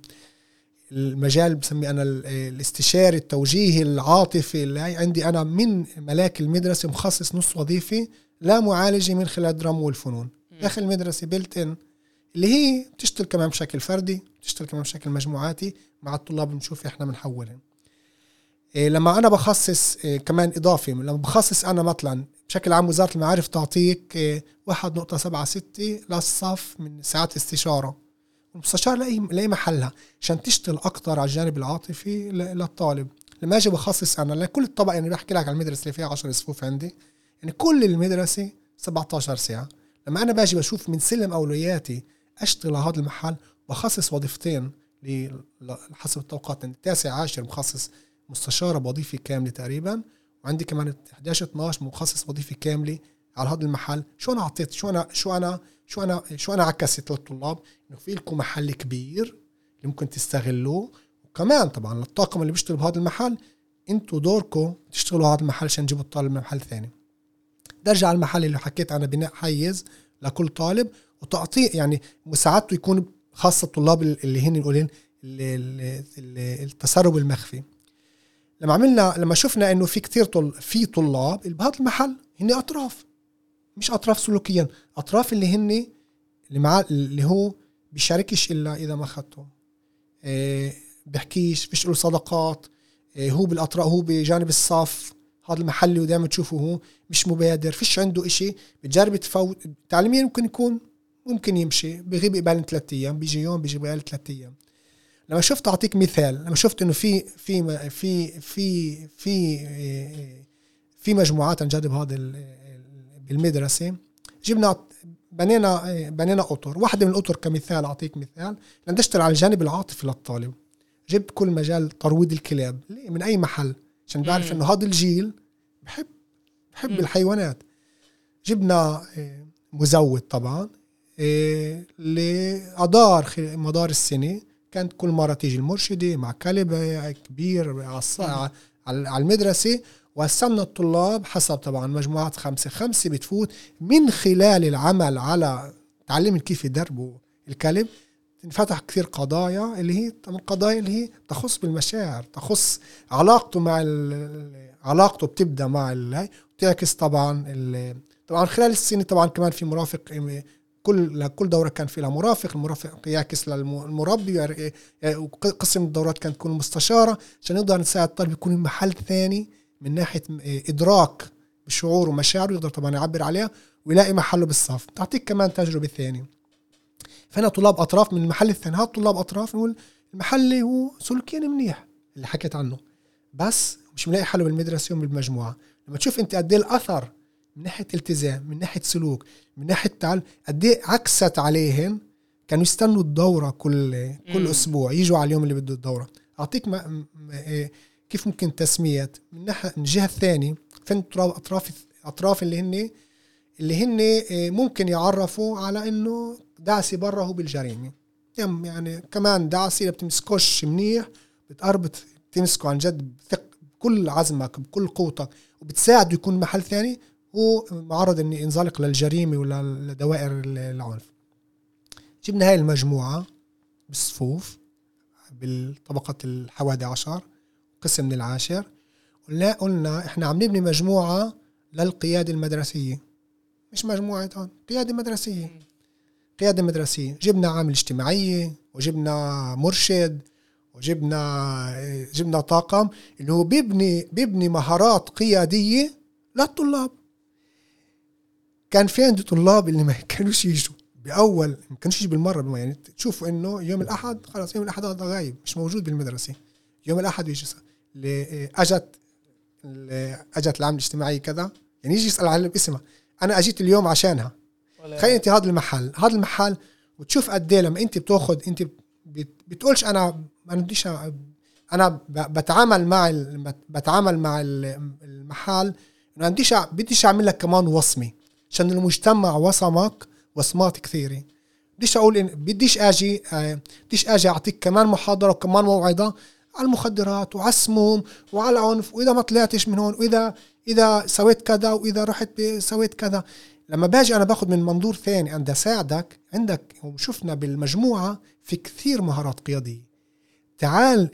المجال بسمي أنا الاستشاري التوجيهي العاطفي اللي عندي أنا من ملاك المدرسة مخصص نص وظيفي لا معالجة من خلال الدراما والفنون داخل المدرسة بيلت ان اللي هي بتشتغل كمان بشكل فردي بتشتغل كمان بشكل مجموعاتي مع الطلاب بنشوف إحنا بنحولهم. إيه لما أنا بخصص إيه كمان اضافي لما بخصص أنا مثلا بشكل عام وزارة المعارف تعطيك إيه 1.76 للصف من ساعات استشارة. المستشار لاقي لاقي محلها عشان تشتغل أكثر على الجانب العاطفي للطالب. لما أجي بخصص أنا لكل الطبق يعني بحكي لك على المدرسة اللي فيها 10 صفوف عندي يعني كل المدرسة 17 ساعة. لما أنا باجي بشوف من سلم أولوياتي أشتغل على هذا المحل بخصص وظيفتين حسب التوقعات. التاسع عاشر مخصص مستشارة بوظيفه كاملة تقريبا وعندي كمان 11 12 مخصص وظيفه كاملة على هذا المحل. شو أنا أعطيت؟ شو أنا شو أنا شو أنا شو أنا عكست للطلاب؟ إنه في لكم محل كبير اللي ممكن تستغلوه. وكمان طبعا للطاقم اللي بيشتغل بهذا المحل أنتوا دوركم تشتغلوا هذا المحل عشان تجيبوا الطالب من محل ثاني. درجة على المحل اللي حكيت أنا بناء حيز لكل طالب. وتعطيه يعني مساعدته يكون خاصة الطلاب اللي هن نقولين التسرب المخفي. لما عملنا لما شفنا إنه في كتير طل في طلاب بهذا المحل هن أطراف مش أطراف سلوكيا أطراف اللي هن اللي معاه اللي هو بيشاركش إلا إذا ما اخذته إيه بحكيش فيش له صداقات إيه هو بالاطراف هو بجانب الصف هذا المحل اللي دائما تشوفه هو مش مبادر فيش عنده إشي بتجرب تفوت تعليميا ممكن يكون ممكن يمشي بغيب قبل ثلاث أيام بيجي يوم بيجي قبل ثلاث أيام. لما شفت أعطيك مثال لما شفت إنه في في في في في في مجموعات عن جد بهذا بالمدرسة جبنا بنينا بنينا أطر. واحدة من الأطر كمثال أعطيك مثال ندشتغل على الجانب العاطفي للطالب. جبت كل مجال ترويض الكلاب. ليه؟ من أي محل؟ عشان بعرف إنه هذا الجيل بحب بحب. الحيوانات. جبنا آه، مزود طبعا. آه، لأدار مدار السنة. كانت كل مرة تيجي المرشدة مع كلب كبير على المدرسة. وقسمنا الطلاب حسب طبعا مجموعات خمسة. خمسة بتفوت من خلال العمل على تعليم كيف يدربوا الكلب. تنفتح كثير قضايا اللي هي طبعا قضايا اللي هي تخص بالمشاعر تخص علاقته مع علاقته بتبدأ مع هاي. وتعكس طبعا طبعا خلال السنة طبعا كمان في مرافق كل لكل دورة كان في لها مرافق المرافق يعكس للمربي يعني قسم الدورات كانت تكون مستشارة. عشان نقدر نساعد الطالب يكون محل ثاني من ناحية إدراك بشعوره ومشاعره يقدر طبعا يعبر عليها ويلاقي محله بالصف. تعطيك كمان تجربة ثانية. فأنا طلاب أطراف من المحل الثاني. هذا طلاب أطراف نقول المحل هو سلوكيا منيح اللي حكيت عنه. بس مش ملاقي حله بالمدرسة وبالمجموعه لما تشوف أنت قد إيه الأثر من ناحية التزام من ناحية سلوك من ناحية تعال قد إيه عكست عليهم؟ كانوا يستنوا الدورة كل كل مم. أسبوع يجوا على اليوم اللي بده الدورة. أعطيك ما إيه، كيف ممكن تسميات من ناحية من الجهه الثانية فين أطراف أطراف اللي هن اللي هن إيه، ممكن يعرفوا على إنه دعسي برا هو بالجريمة. يعني كمان دعسي بتمسكوش منيح بتقرب تمسكه عن جد بثق بكل عزمك بكل قوتك وبتساعده يكون محل ثاني هو معرض إني ينزلق للجريمة ولا لدوائر العنف. جبنا هاي المجموعة بالصفوف بالطبقة الحوادي عشر قسم من العاشر قلنا قلنا إحنا عم نبني مجموعة للقيادة المدرسية. مش مجموعة هون قيادة مدرسية. قيادة مدرسية. جبنا عامل اجتماعية وجبنا مرشد وجبنا جبنا طاقم اللي هو بيبني بيبني مهارات قيادية للطلاب. كان في عندي طلاب اللي ما كانوش يجوا. بأول ما كانوش يجوا بالمرة يعني تشوفوا إنه يوم الأحد خلاص يوم الأحد هذا غايب مش موجود بالمدرسة. يوم الأحد يجي أجت أجت العامل الاجتماعي كذا يعني يجي يسأل على اسمها أنا أجيت اليوم عشانها. تخيل أنت هذا المحل. هذا المحل وتشوف قد إيه لما أنت بتأخذ أنت بتقولش أنا أنا بديش أنا أنا بتعامل مع بتعامل مع ال- المحل انه بديش بديش أعمل لك كمان وصمة. عشان المجتمع وصمك وصمات كثيرة. بديش أقول إن بديش آجي آه، بديش آجي أعطيك كمان محاضرة وكمان موعظه على المخدرات وعلى السموم وعلى العنف وإذا ما طلعتش من هون واذا إذا سويت كذا وإذا رحت سويت كذا. لما باجي أنا باخذ من منظور ثاني أنا اساعدك عندك وشفنا بالمجموعة في كثير مهارات قيادية. تعال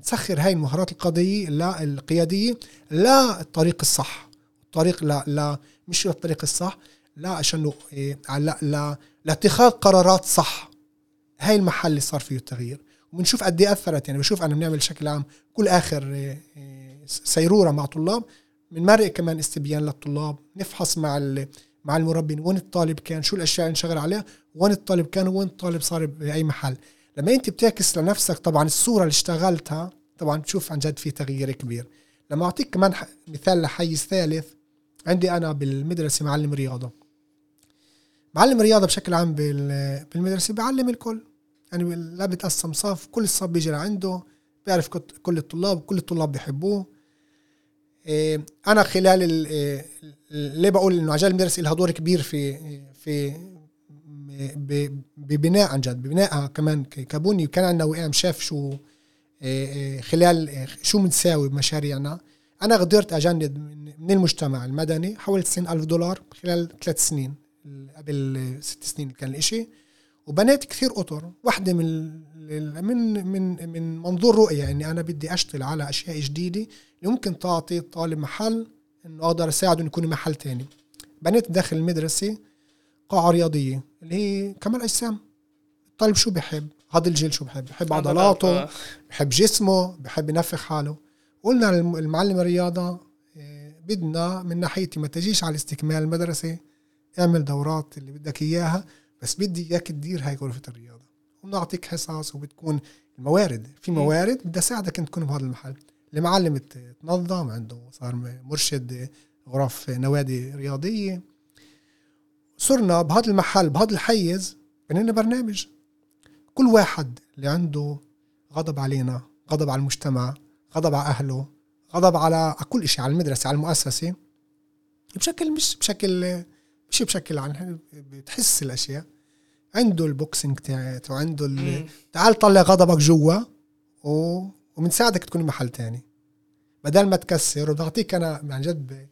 نسخر هاي المهارات القضية لا القيادية لا الطريق الصح الطريق لا لا مش الطريق الصح. لا عشان إيه، لا لا لاتخاذ قرارات صح. هاي المحل اللي صار فيه التغيير. وبنشوف قد إيه أثرت. يعني بشوف أنا بنعمل بشكل عام كل آخر إيه، إيه، سيرورة مع طلاب. بنمرق كمان استبيان للطلاب. نفحص مع مع المربين. وين الطالب كان؟ شو الأشياء اللي انشغل عليها؟ وين الطالب كان؟ وين الطالب صار بأي محل؟ لما أنت بتعكس لنفسك طبعا الصورة اللي اشتغلتها طبعا بتشوف عن جد في تغيير كبير. لما أعطيك كمان مثال لحيز ثالث عندي أنا بالمدرسة معلم رياضه معلم رياضه بشكل عام بال- بالمدرسة بعلم الكل. يعني لا بتقسم صف كل الصف بيجي لعنده بيعرف كل الطلاب كل الطلاب بيحبوه. إيه، أنا خلال ال- إيه، ليه بقول إنه عجال المدرسة لها دور كبير في في ببناء عن جد ببنائها كمان كبني. وكان عندنا وقام شاف شو إيه، خلال شو بنساوي بمشاريعنا. أنا قدرت اجند من المجتمع المدني حوالي 90 ألف دولار خلال ثلاث سنين قبل ست سنين كان الإشي. وبنيت كثير أطر واحدة من من من من منظور رؤية إني أنا بدي أشتغل على أشياء جديدة اللي ممكن تعطي الطالب محل إنه أقدر أساعده إنه يكون محل تاني. بنيت داخل المدرسة قاعة رياضية اللي هي كمال أجسام. الطالب شو بحب؟ هذا الجيل شو بحب؟ بحب عضلاته. بحب جسمه بحب ينفخ حاله. قلنا للمعلم الرياضة إيه، بدنا من ناحيتي ما تجيش على استكمال المدرسة اعمل دورات اللي بدك إياها بس بدي إياك تدير هاي غرفة الرياضة. وبنعطيك حصص وبتكون الموارد. في. موارد بدي أساعدك أن تكون بهذا المحل. المعلم تنظم عنده صار مرشد غرف نوادي رياضية. صرنا بهذا المحل بهذا الحيز بنينا برنامج. كل واحد اللي عنده غضب علينا غضب على المجتمع غضب على أهله غضب على كل شيء على المدرسة على المؤسسة. بشكل مش بشكل مش بشكل عن بتحس الأشياء. عنده البوكسينج تاعته عنده. تعال طلع غضبك جوا و... وبنساعدك تكون محل تاني. بدل ما تكسر وبعطيك أنا عن جد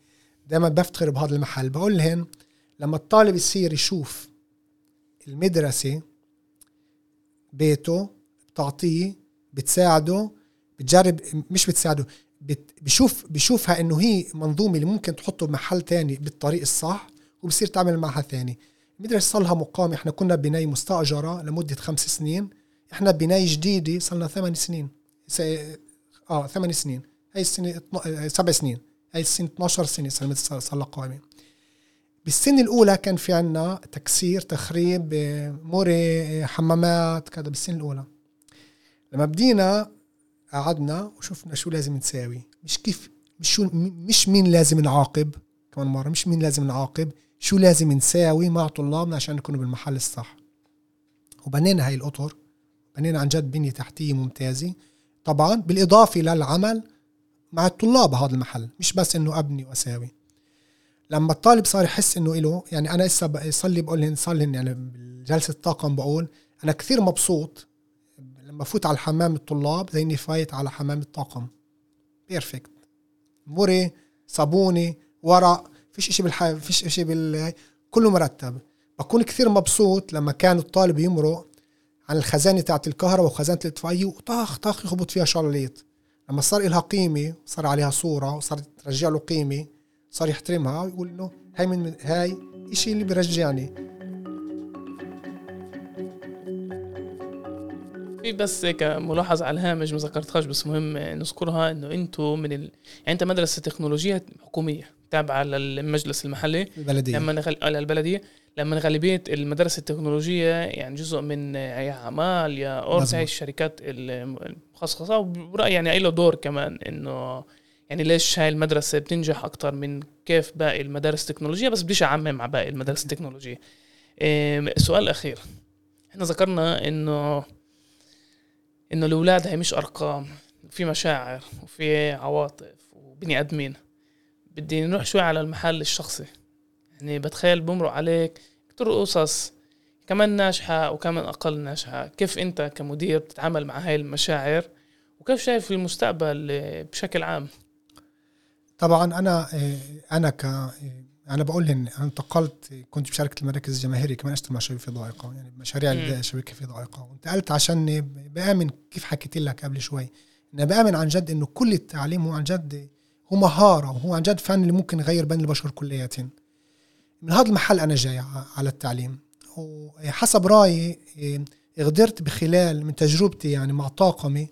دائما بفتخر بهذا المحل. بقول لهم لما الطالب يصير يشوف المدرسة بيته بتعطيه بتساعده بتجرب مش بتساعده بت بشوف بشوفها إنه هي منظومة اللي ممكن تحطه بمحل تاني بالطريق الصح وبصير تعمل معها ثاني. المدرسة صار لها مقام إحنا كنا بناي مستأجرة لمدة خمس سنين إحنا بناي جديدة صار لنا ثمان سنين س... آه ثمان سنين. هاي السنة اتنا... سبع سنين. هاي السنة 12 سنة صار صار لها قائمة. بالسنة الأولى كان في عنا تكسير تخريب آه، مري آه، حمامات كذا بالسنة الأولى. لما بدينا قعدنا وشفنا شو لازم نساوي. مش كيف مش شو مش مين لازم نعاقب كمان مرة مش مين لازم نعاقب شو لازم نساوي مع طلابنا عشان نكونوا بالمحل الصح. وبنينا هاي الأطر بنينا عن جد بنية تحتية ممتازة. طبعا بالإضافة للعمل مع الطلاب بهذا المحل مش بس إنه أبني وأساوي. لما الطالب صار يحس إنه إله يعني أنا ب- صار لي بقول لهم صار لهم يعني بجلسة طاقم بقول أنا كثير مبسوط لما فوت على الحمام الطلاب زي اني فايت على حمام الطاقم. perfect مري صابوني ورق فيش إشي بالح فيش إشي بال كله مرتب. بكون كثير مبسوط لما كان الطالب يمرق عن الخزانة تاعت الكهرباء وخزانة الاطفائيه وطخ طخ يخبط فيها شلاليط. لما صار لها قيمة صار عليها صورة وصارت ترجع له قيمة صار يحترمها ويقول إنه هاي من هاي إشي اللي بيرجعني في بس هيك ملاحظة على الهامش ما ذكرتهاش بس مهم نذكرها إنه أنتم من ال... يعني أنت مدرسة تكنولوجية حكومية تابعة للمجلس المحلي. البلدية. لما نغل... على البلدية. لما غالبية المدارس التكنولوجية يعني جزء من يا عمال يا مظبوط. هاي الشركات المخصصة وبرأيي يعني له دور كمان إنه يعني ليش هاي المدرسة بتنجح أكتر من كيف باقي المدارس التكنولوجية بس بديش أعمم مع باقي المدارس التكنولوجية. إيه، السؤال الأخير إحنا ذكرنا إنه إنه الأولاد هي مش أرقام في مشاعر وفي عواطف وبني آدمين. بدي نروح شوي على المحل الشخصي. يعني بتخيل بمرق عليك كتير قصص كمان ناجحة وكمان أقل ناجحة. كيف أنت كمدير بتتعامل مع هاي المشاعر؟ وكيف شايف المستقبل بشكل عام؟ طبعا أنا أنا ك أنا بقول إن أنا انتقلت كنت بشركه المراكز الجماهيرية كمان أشتغل مع شبكه ضائقة يعني مشاريع الشبكه في ضائقة. وانتقلت عشان بآمن كيف حكيت لك قبل شوي. أنا بآمن عن جد إنه كل التعليم هو عن جد هو مهارة وهو عن جد فن اللي ممكن يغير بين البشر كلياتهم. من هذا المحل أنا جاي على التعليم. وحسب رأيي قدرت بخلال من تجربتي يعني مع طاقمي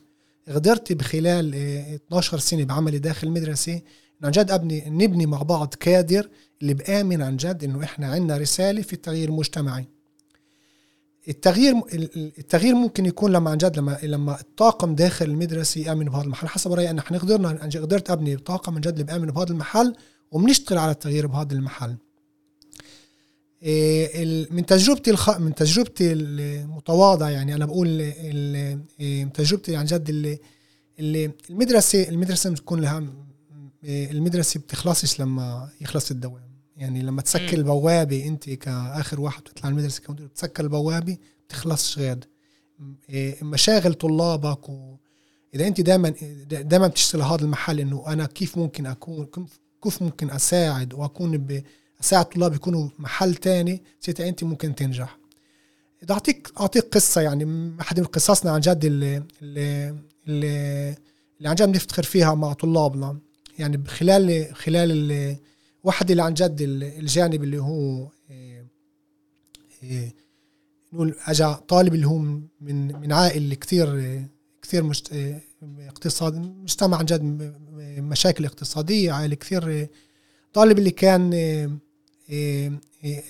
قدرت بخلال 12 سنة بعملي داخل المدرسة. عن جد أبني نبني مع بعض كادر اللي بآمن عن جد إنه إحنا عندنا رسالة في التغيير المجتمعي. التغيير التغيير ممكن يكون لما عن جد لما لما الطاقم داخل المدرسة يآمن بهذا المحل. حسب رأيي أنا إحنا قدرنا قدرت أبني طاقم من جد اللي بآمن بهذا المحل وبنشتغل على التغيير بهذا المحل. إيه، من تجربتي الخ... من تجربتي المتواضعة يعني أنا بقول إيه، من تجربتي عن جد اللي اللي المدرسة المدرسة بتكون لها إيه، المدرسة بتخلصش لما يخلص الدوام. يعني لما تسكر البوابة أنت كآخر واحد بتطلع المدرسة كمدير بتسكر البوابة بتخلصش غير مشاغل طلابك و إذا أنت دائما دائما بتشتغل هذا المحل إنه أنا كيف ممكن أكون كيف ممكن أساعد وأكون ب أساعد طلاب يكونوا محل تاني ساعتها أنت ممكن تنجح. إذا أعطيك أعطيك قصة يعني احد من قصصنا عن جد اللي اللي اللي, اللي عن جد بنفتخر فيها مع طلابنا. يعني خلال خلال واحد اللي عن جد الجانب اللي هو إيه، إيه، نقول اجى طالب اللي هو من من عائله كثير كثير مشت... اقتصاد مجتمع عن جد مشاكل اقتصادية عائله كثير طالب اللي كان إيه، إيه،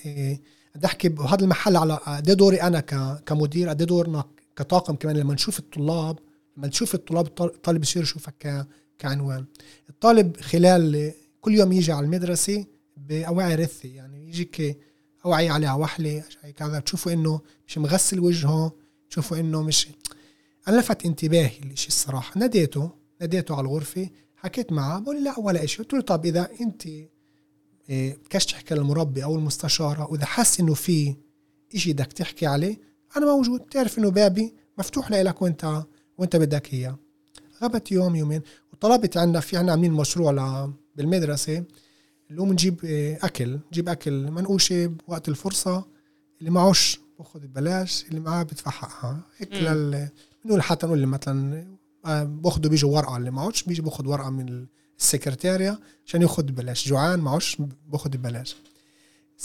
إيه، بدي أحكي بهذا المحل على قد دوري أنا كمدير قد دورنا كطاقم كمان لما نشوف الطلاب لما نشوف الطلاب الطالب بصير يشوفك كعنوان. الطالب خلال كل يوم يجي على المدرسة بأوعي رثي يعني يجيك أوعي عليها وحلة كذا بتشوفوا إنه مش مغسل وجهه تشوفوا إنه مش أنا لفت انتباهي الشيء الصراحة. ناديته ناديته على الغرفة حكيت معه بقول لا ولا شيء قلت له طب إذا أنت بدكش تحكي للمربي أو المستشارة وإذا حس إنه في إشي بدك تحكي عليه أنا موجود. بتعرف إنه بابي مفتوح لك وأنت وأنت بدك إياه. غبت يوم يومين وطلبت عنا في عنا عاملين مشروع بالمدرسة اللي هو بنجيب آه، أكل نجيب أكل منقوشة بوقت الفرصة اللي معوش بأخذ ببلاش اللي معاه بدفع حقها هيك لل بنقول حتى نقول مثلا آه، باخذوا بيجوا ورقة اللي معوش بيجي بأخذ ورقة من السكرتاريا عشان يأخذ ببلاش. جوعان معوش بأخذ ببلاش.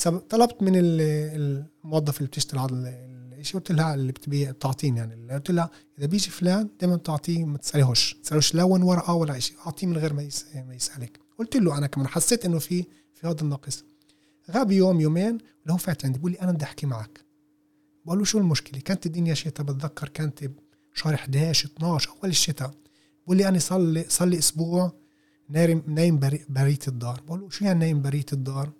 طلبت من الموظف اللي بتشتغل هذا الشيء قلت لها اللي بتبيع بتعطيني يعني. قلت لها إذا بيجي فلان دائما بتعطيه ما تساليهوش تسالوش لا وين ورقة ولا شيء أعطيه من غير ما ما يسألك. قلت له أنا كمان حسيت إنه في في هذا النقص غاب يوم يومين ولو فات عندي بقول لي أنا بدي أحكي معك. بقول له شو المشكلة؟ كانت الدنيا شتاء بتذكر كانت بشهر 11 12 أول الشتاء. بقول لي أنا صار لي صار لي أسبوع نايم نايم بريت الدار. بقول له شو يعني نايم بريت الدار؟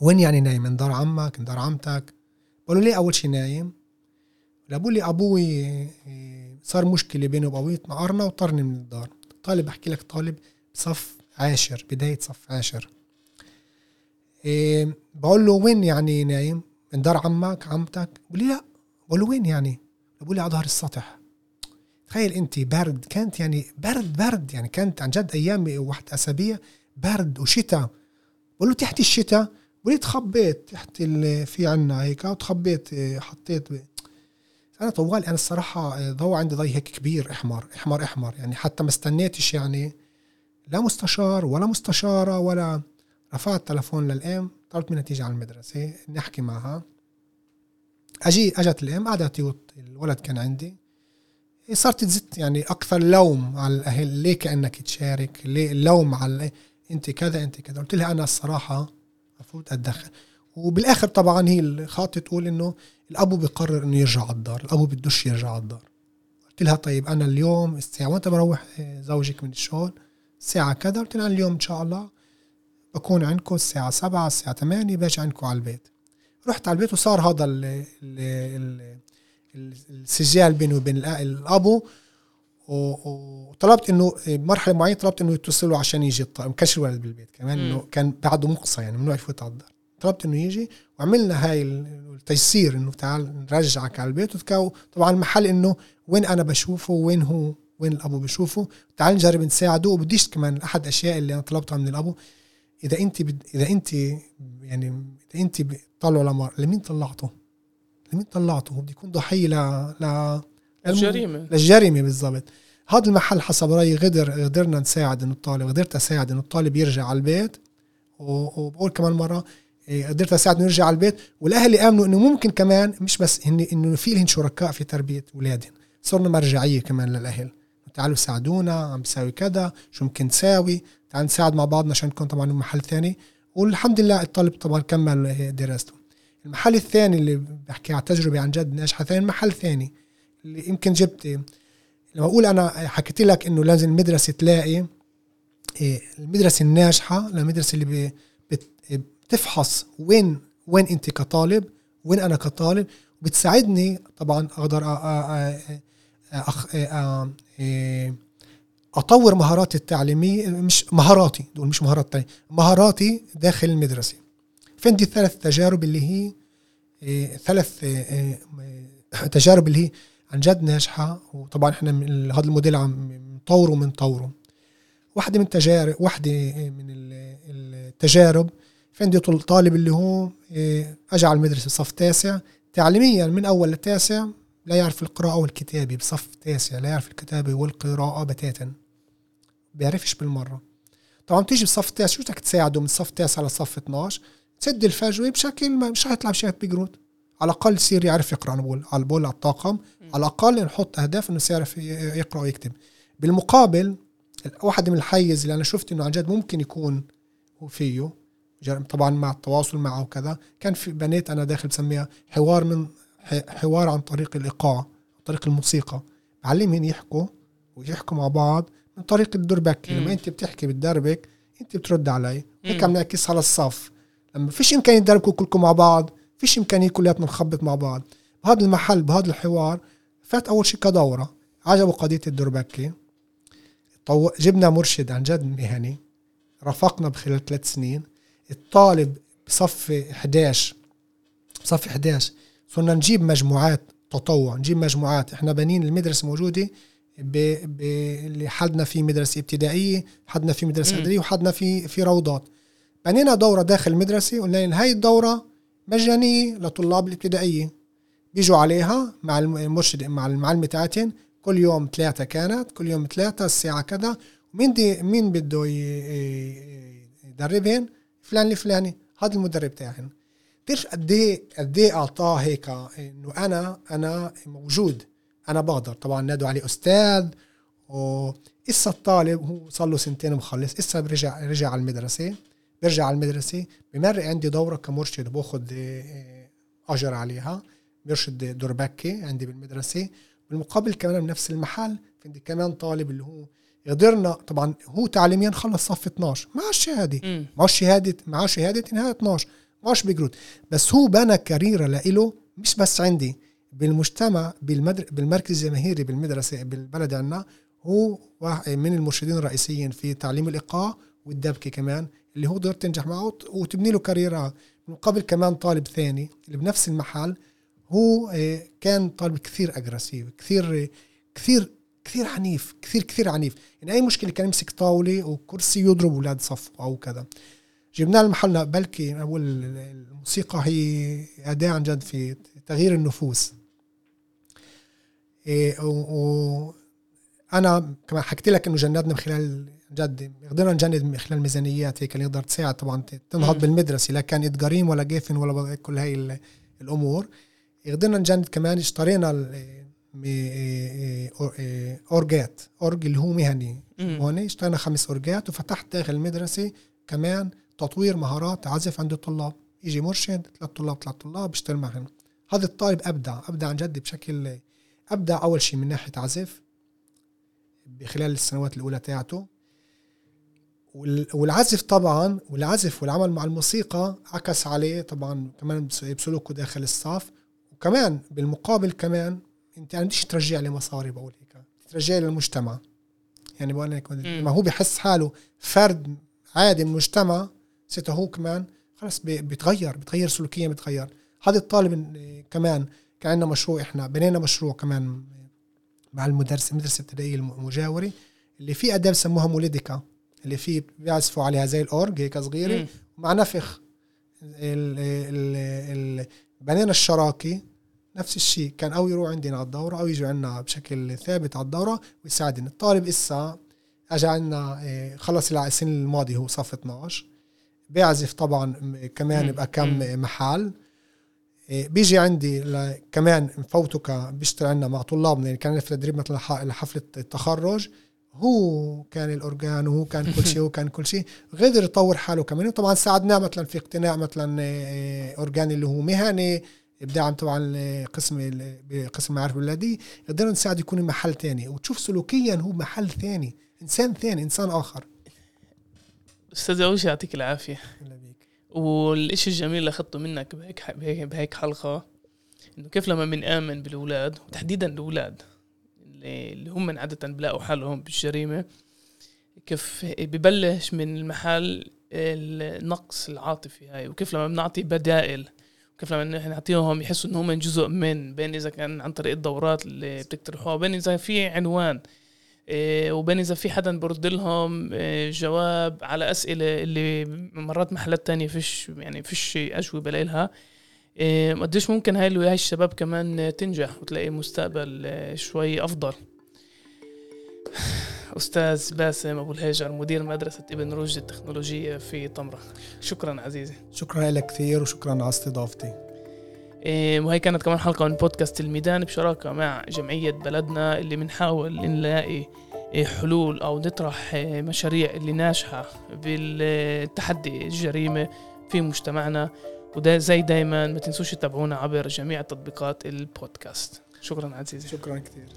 وين يعني نايم؟ من دار عمك من دار عمتك؟ بقول له ليه أول شيء نايم؟ بقول لي أبوي إيه، صار مشكلة بينه وابوي تنقرنا وطرني من الدار. طالب بحكي لك طالب صف عاشر بداية صف عاشر. إيه بقول له وين يعني نايم؟ من دار عمك عمتك؟ بقول لي لا. بقول له وين يعني؟ بقول لي على ظهر السطح. تخيل انت برد كانت يعني برد برد يعني كانت عن جد أيام واحد أسابيع برد وشتاء. بقول له تحت الشتاء؟ بقول تخبيت تحت في عنا هيك وتخبيت حطيت أنا طوال أنا الصراحة ضوء عندي ضي هيك كبير أحمر أحمر أحمر يعني حتى ما استنيتش يعني لا مستشار ولا مستشارة ولا رفعت تلفون للأم طلبت منها تيجي على المدرسة نحكي معها. أجي أجت الأم قعدت الولد كان عندي. صارت تزت يعني أكثر لوم على الأهل ليه كأنك تشارك؟ ليه اللوم على أنت كذا أنت كذا. قلت لها أنا الصراحة المفروض أتدخل. وبالآخر طبعا هي الخاطئة تقول إنه الأبو بيقرر إنه يرجع على الدار الأبو بدوش يرجع على الدار. قلت لها طيب أنا اليوم الساعة وأنت بروح زوجك من الشغل؟ الساعة كذا قلت لها اليوم إن شاء الله بكون عندكم الساعة 7 الساعة 8 باجي عندكم على البيت. رحت على البيت وصار هذا ال ال ال السجال بينه وبين الأبو وطلبت إنه بمرحله معينة طلبت إنه يتصلوا عشان يجي الطالب ما كانش الولد بالبيت. كمان إنه كان بعده مقصى يعني ممنوع يفوت على الدار. طلبت إنه يجي وعملنا هاي التيسير إنه تعال نرجعك على البيت وتكاو طبعا المحل إنه وين أنا بشوفه وين هو. وين الأبو بشوفه تعال نجرب نساعده وبديش كمان أحد الاشياء اللي أنا طلبتها من الأبو. إذا أنت بد... إذا أنت يعني إذا أنت طلعوا لمر لمين طلعته؟ لمين طلعته؟ بده يكون ضحية ل ل الجريمه للجريمة. بالضبط. هذا المحل حسب رأيي قدر قدرنا نساعد إنه الطالب قدرت أساعد إنه الطالب يرجع على البيت. وبقول كمان مرة إيه، قدرت أساعد إنه يرجع على البيت. والأهل آمنوا إنه ممكن كمان مش بس هن إنه في لهم شركاء في تربية اولادهم صرنا مرجعية كمان للأهل. تعالوا ساعدونا عم بساوي كذا شو ممكن تساوي؟ تعال نساعد مع بعضنا عشان نكون طبعا محل ثاني والحمد لله الطالب طبعا كمل دراسته. المحل الثاني اللي بحكي عن تجربة عن جد ناجحة ثاني محل ثاني اللي يمكن جبت لما أقول أنا حكيت لك إنه لازم المدرسة تلاقي المدرسة الناجحة المدرسة اللي بتفحص وين وين أنت كطالب وين أنا كطالب. وبتساعدني طبعا أقدر أطور مهاراتي التعليمية مش مهاراتي دول مش مهارات تانية مهاراتي داخل المدرسة. فعندي ثلاث تجارب اللي هي ثلاث تجارب اللي هي عن جد ناجحة وطبعا إحنا هذا الموديل عم نطوره من طوره واحدة من التجارب واحدة من التجارب في عندي طالب اللي هو اجى على المدرسة صف تاسع. تعليميا من أول لتاسع لا يعرف القراءة والكتابة بصف تاسع لا يعرف الكتابة والقراءة بتاتا. بيعرفش بالمرة. طبعا بتيجي بصف تاسع شو بدك تساعده من صف تاسع لصف 12 تسد الفجوة بشكل ما مش حيطلع بشهادة بيجروت على الأقل يصير يعرف يقرأ أنا بقول على بقول على الطاقم. على الأقل نحط أهداف إنه يعرف يقرأ ويكتب. بالمقابل واحد من الحيز اللي أنا شفت إنه عن جد ممكن يكون فيه طبعا مع التواصل معه وكذا كان في بنات أنا داخل بسميها حوار من حوار عن طريق الإيقاع عن طريق الموسيقى. بعلمهم يحكوا ويحكوا مع بعض من طريق الدربك لما أنت بتحكي بتدربك أنت بترد علي. هيك عم نعكس على الصف. لما فيش امكانيه تدربكم كلكم مع بعض فيش امكانيه كلياتنا نخبط مع بعض. بهذا المحل بهذا الحوار فات أول شيء كدورة. عجبه قضية الدربكه طو... جبنا مرشد عن جد مهني. رافقنا بخلال ثلاث سنين. الطالب بصف 11 بصف 11 صرنا نجيب مجموعات تطوع نجيب مجموعات. إحنا بنين المدرسة موجودة ب... ب... اللي حدنا في مدرسة ابتدائية حدنا في مدرسة إعدادية وحدنا في في روضات. بنينا دورة داخل المدرسة قلنا لهم هاي الدورة مجانية لطلاب الابتدائية. بيجوا عليها مع المرشد مع المعلمه تاعتهم كل يوم ثلاثة كانت كل يوم ثلاثة الساعة كذا. مين دي مين بده يدربهم؟ فلان الفلاني. هذا المدرب تاعهم بتعرف قد إيه قد إيه اعطاه هيك انه أنا أنا موجود أنا بقدر. طبعا نادوا عليه أستاذ وإسا الطالب هو صار له سنتين مخلص. إسا برجع رجع على المدرسة برجع على المدرسة بمر عندي دورة كمرشد باخذ آه، أجر عليها برشد دربكة عندي بالمدرسة. بالمقابل كمان بنفس المحل عندي كمان طالب اللي هو قدرنا. طبعا هو تعليميا خلص صف 12 مع الشهادة. مع الشهادة مع شهادة نهاية 12 مش بيجروت بس هو بنى كاريرا لإله مش بس عندي بالمجتمع بالمدر... بالمركز الجماهيري بالمدرسة بالبلد عنا. هو واحد من المرشدين الرئيسيين في تعليم الإيقاع والدبكة كمان اللي هو قدر تنجح معه. وتبني له كاريرا من قبل كمان طالب ثاني اللي بنفس المحل. هو آه، كان طالب كثير اجريسيف كثير كثير كثير عنيف كثير كثير عنيف. يعني أي مشكلة كان يمسك طاولة وكرسي يضرب أولاد صف أو كذا. جبناه لمحلنا بلكي أقول الموسيقى هي أداة عن جد في تغيير النفوس. إيه و أنا كمان حكيت لك إنه جندنا من خلال جد قدرنا نجند من خلال ميزانيات هيك اللي يقدر تساعد طبعا تنهض بالمدرسة لا كان אתגרים ولا גפן ولا كل هاي الأمور. قدرنا نجند كمان اشترينا أورجات أورج اللي هو مهني. هون اشترينا خمس أورجات وفتحت داخل المدرسة كمان تطوير مهارات عزف عند الطلاب. يجي مرشد ثلاث طلاب ثلاث طلاب بيشتغل معهم. هذا الطالب أبدع أبدع عن جد بشكل أبدع أول شيء من ناحية عزف بخلال السنوات الأولى تاعته. والعزف طبعا والعزف والعمل مع الموسيقى عكس عليه طبعا كمان بسلوكه داخل الصف. وكمان بالمقابل كمان أنت عنديش ترجع لي مصاري بقول هيك. بترجعي للمجتمع. يعني بقول لك. ما هو بحس حاله فرد عادي من المجتمع سيته هو كمان. خلص بيتغير بيتغير سلوكيا بيتغير. هذا الطالب كمان كان عندنا مشروع إحنا بنينا مشروع كمان مع المدرس المدرسة الابتدائيه المجاوره اللي فيه اداه بسموها موليديكا اللي فيه بيعزفوا عليها زي الأورج هيك صغيرة. مع نفخ ال ال ال بنينا الشراكة. نفس الشيء كان أو يروح عندنا على الدورة أو يجوا عندنا بشكل ثابت على الدورة ويساعدنا. الطالب إسا اجى عندنا إيه، خلص السنة الماضية هو صف 12 بيعزف طبعا كمان. بكم. محل. إيه، بيجي عندي كمان مفوته ك- بيشتغل عندنا مع طلابنا اللي كان في تدريب مثلا لح- لحفلة التخرج. هو كان الاورجان وهو كان كل شيء هو كان كل شيء. قدر يطور حاله كمان. وطبعا ساعدناه مثلا في اقتناء مثلا آه، اورجان اللي هو مهني. بدعم طبعا قسم بقسم المعارف الولادي قدرنا نساعد يكون محل تاني. وتشوف سلوكيا هو محل ثاني إنسان ثاني إنسان آخر. أستاذ اوش يعطيك العافية. والإشي الجميل اللي أخذته منك بهيك بهيك, بهيك حلقة إنه كيف لما بنآمن بالأولاد وتحديدا الأولاد اللي, هم من عادة بلاقوا حالهم بالجريمة كيف ببلش من المحل النقص العاطفي هاي وكيف لما بنعطي بدائل وكيف لما نحن نعطيهم يحسوا إنهم جزء من بين إذا كان عن طريق الدورات اللي بتقترحوها بين إذا في عنوان. إيه، وبين إذا في حدا برد لهم إيه، جواب على أسئلة اللي مرات محلات تانية فيش يعني فيش أجوبة لها إيه، قديش ممكن هاي هاي الشباب كمان تنجح وتلاقي مستقبل شوي أفضل؟ أستاذ باسم أبو الهيجر مدير مدرسة ابن رشد التكنولوجية في طمرة. شكرا عزيزي. شكرا لك كثير وشكرا على استضافتي. وهي كانت كمان حلقة من بودكاست الميدان بشراكة مع جمعية بلدنا اللي بنحاول نلاقي إيه، حلول أو نطرح إيه، مشاريع اللي ناجحة بالتحدي الجريمة في مجتمعنا. وده زي دايما ما تنسوش تتابعونا عبر جميع تطبيقات البودكاست. شكرا عزيزي. شكرا كثير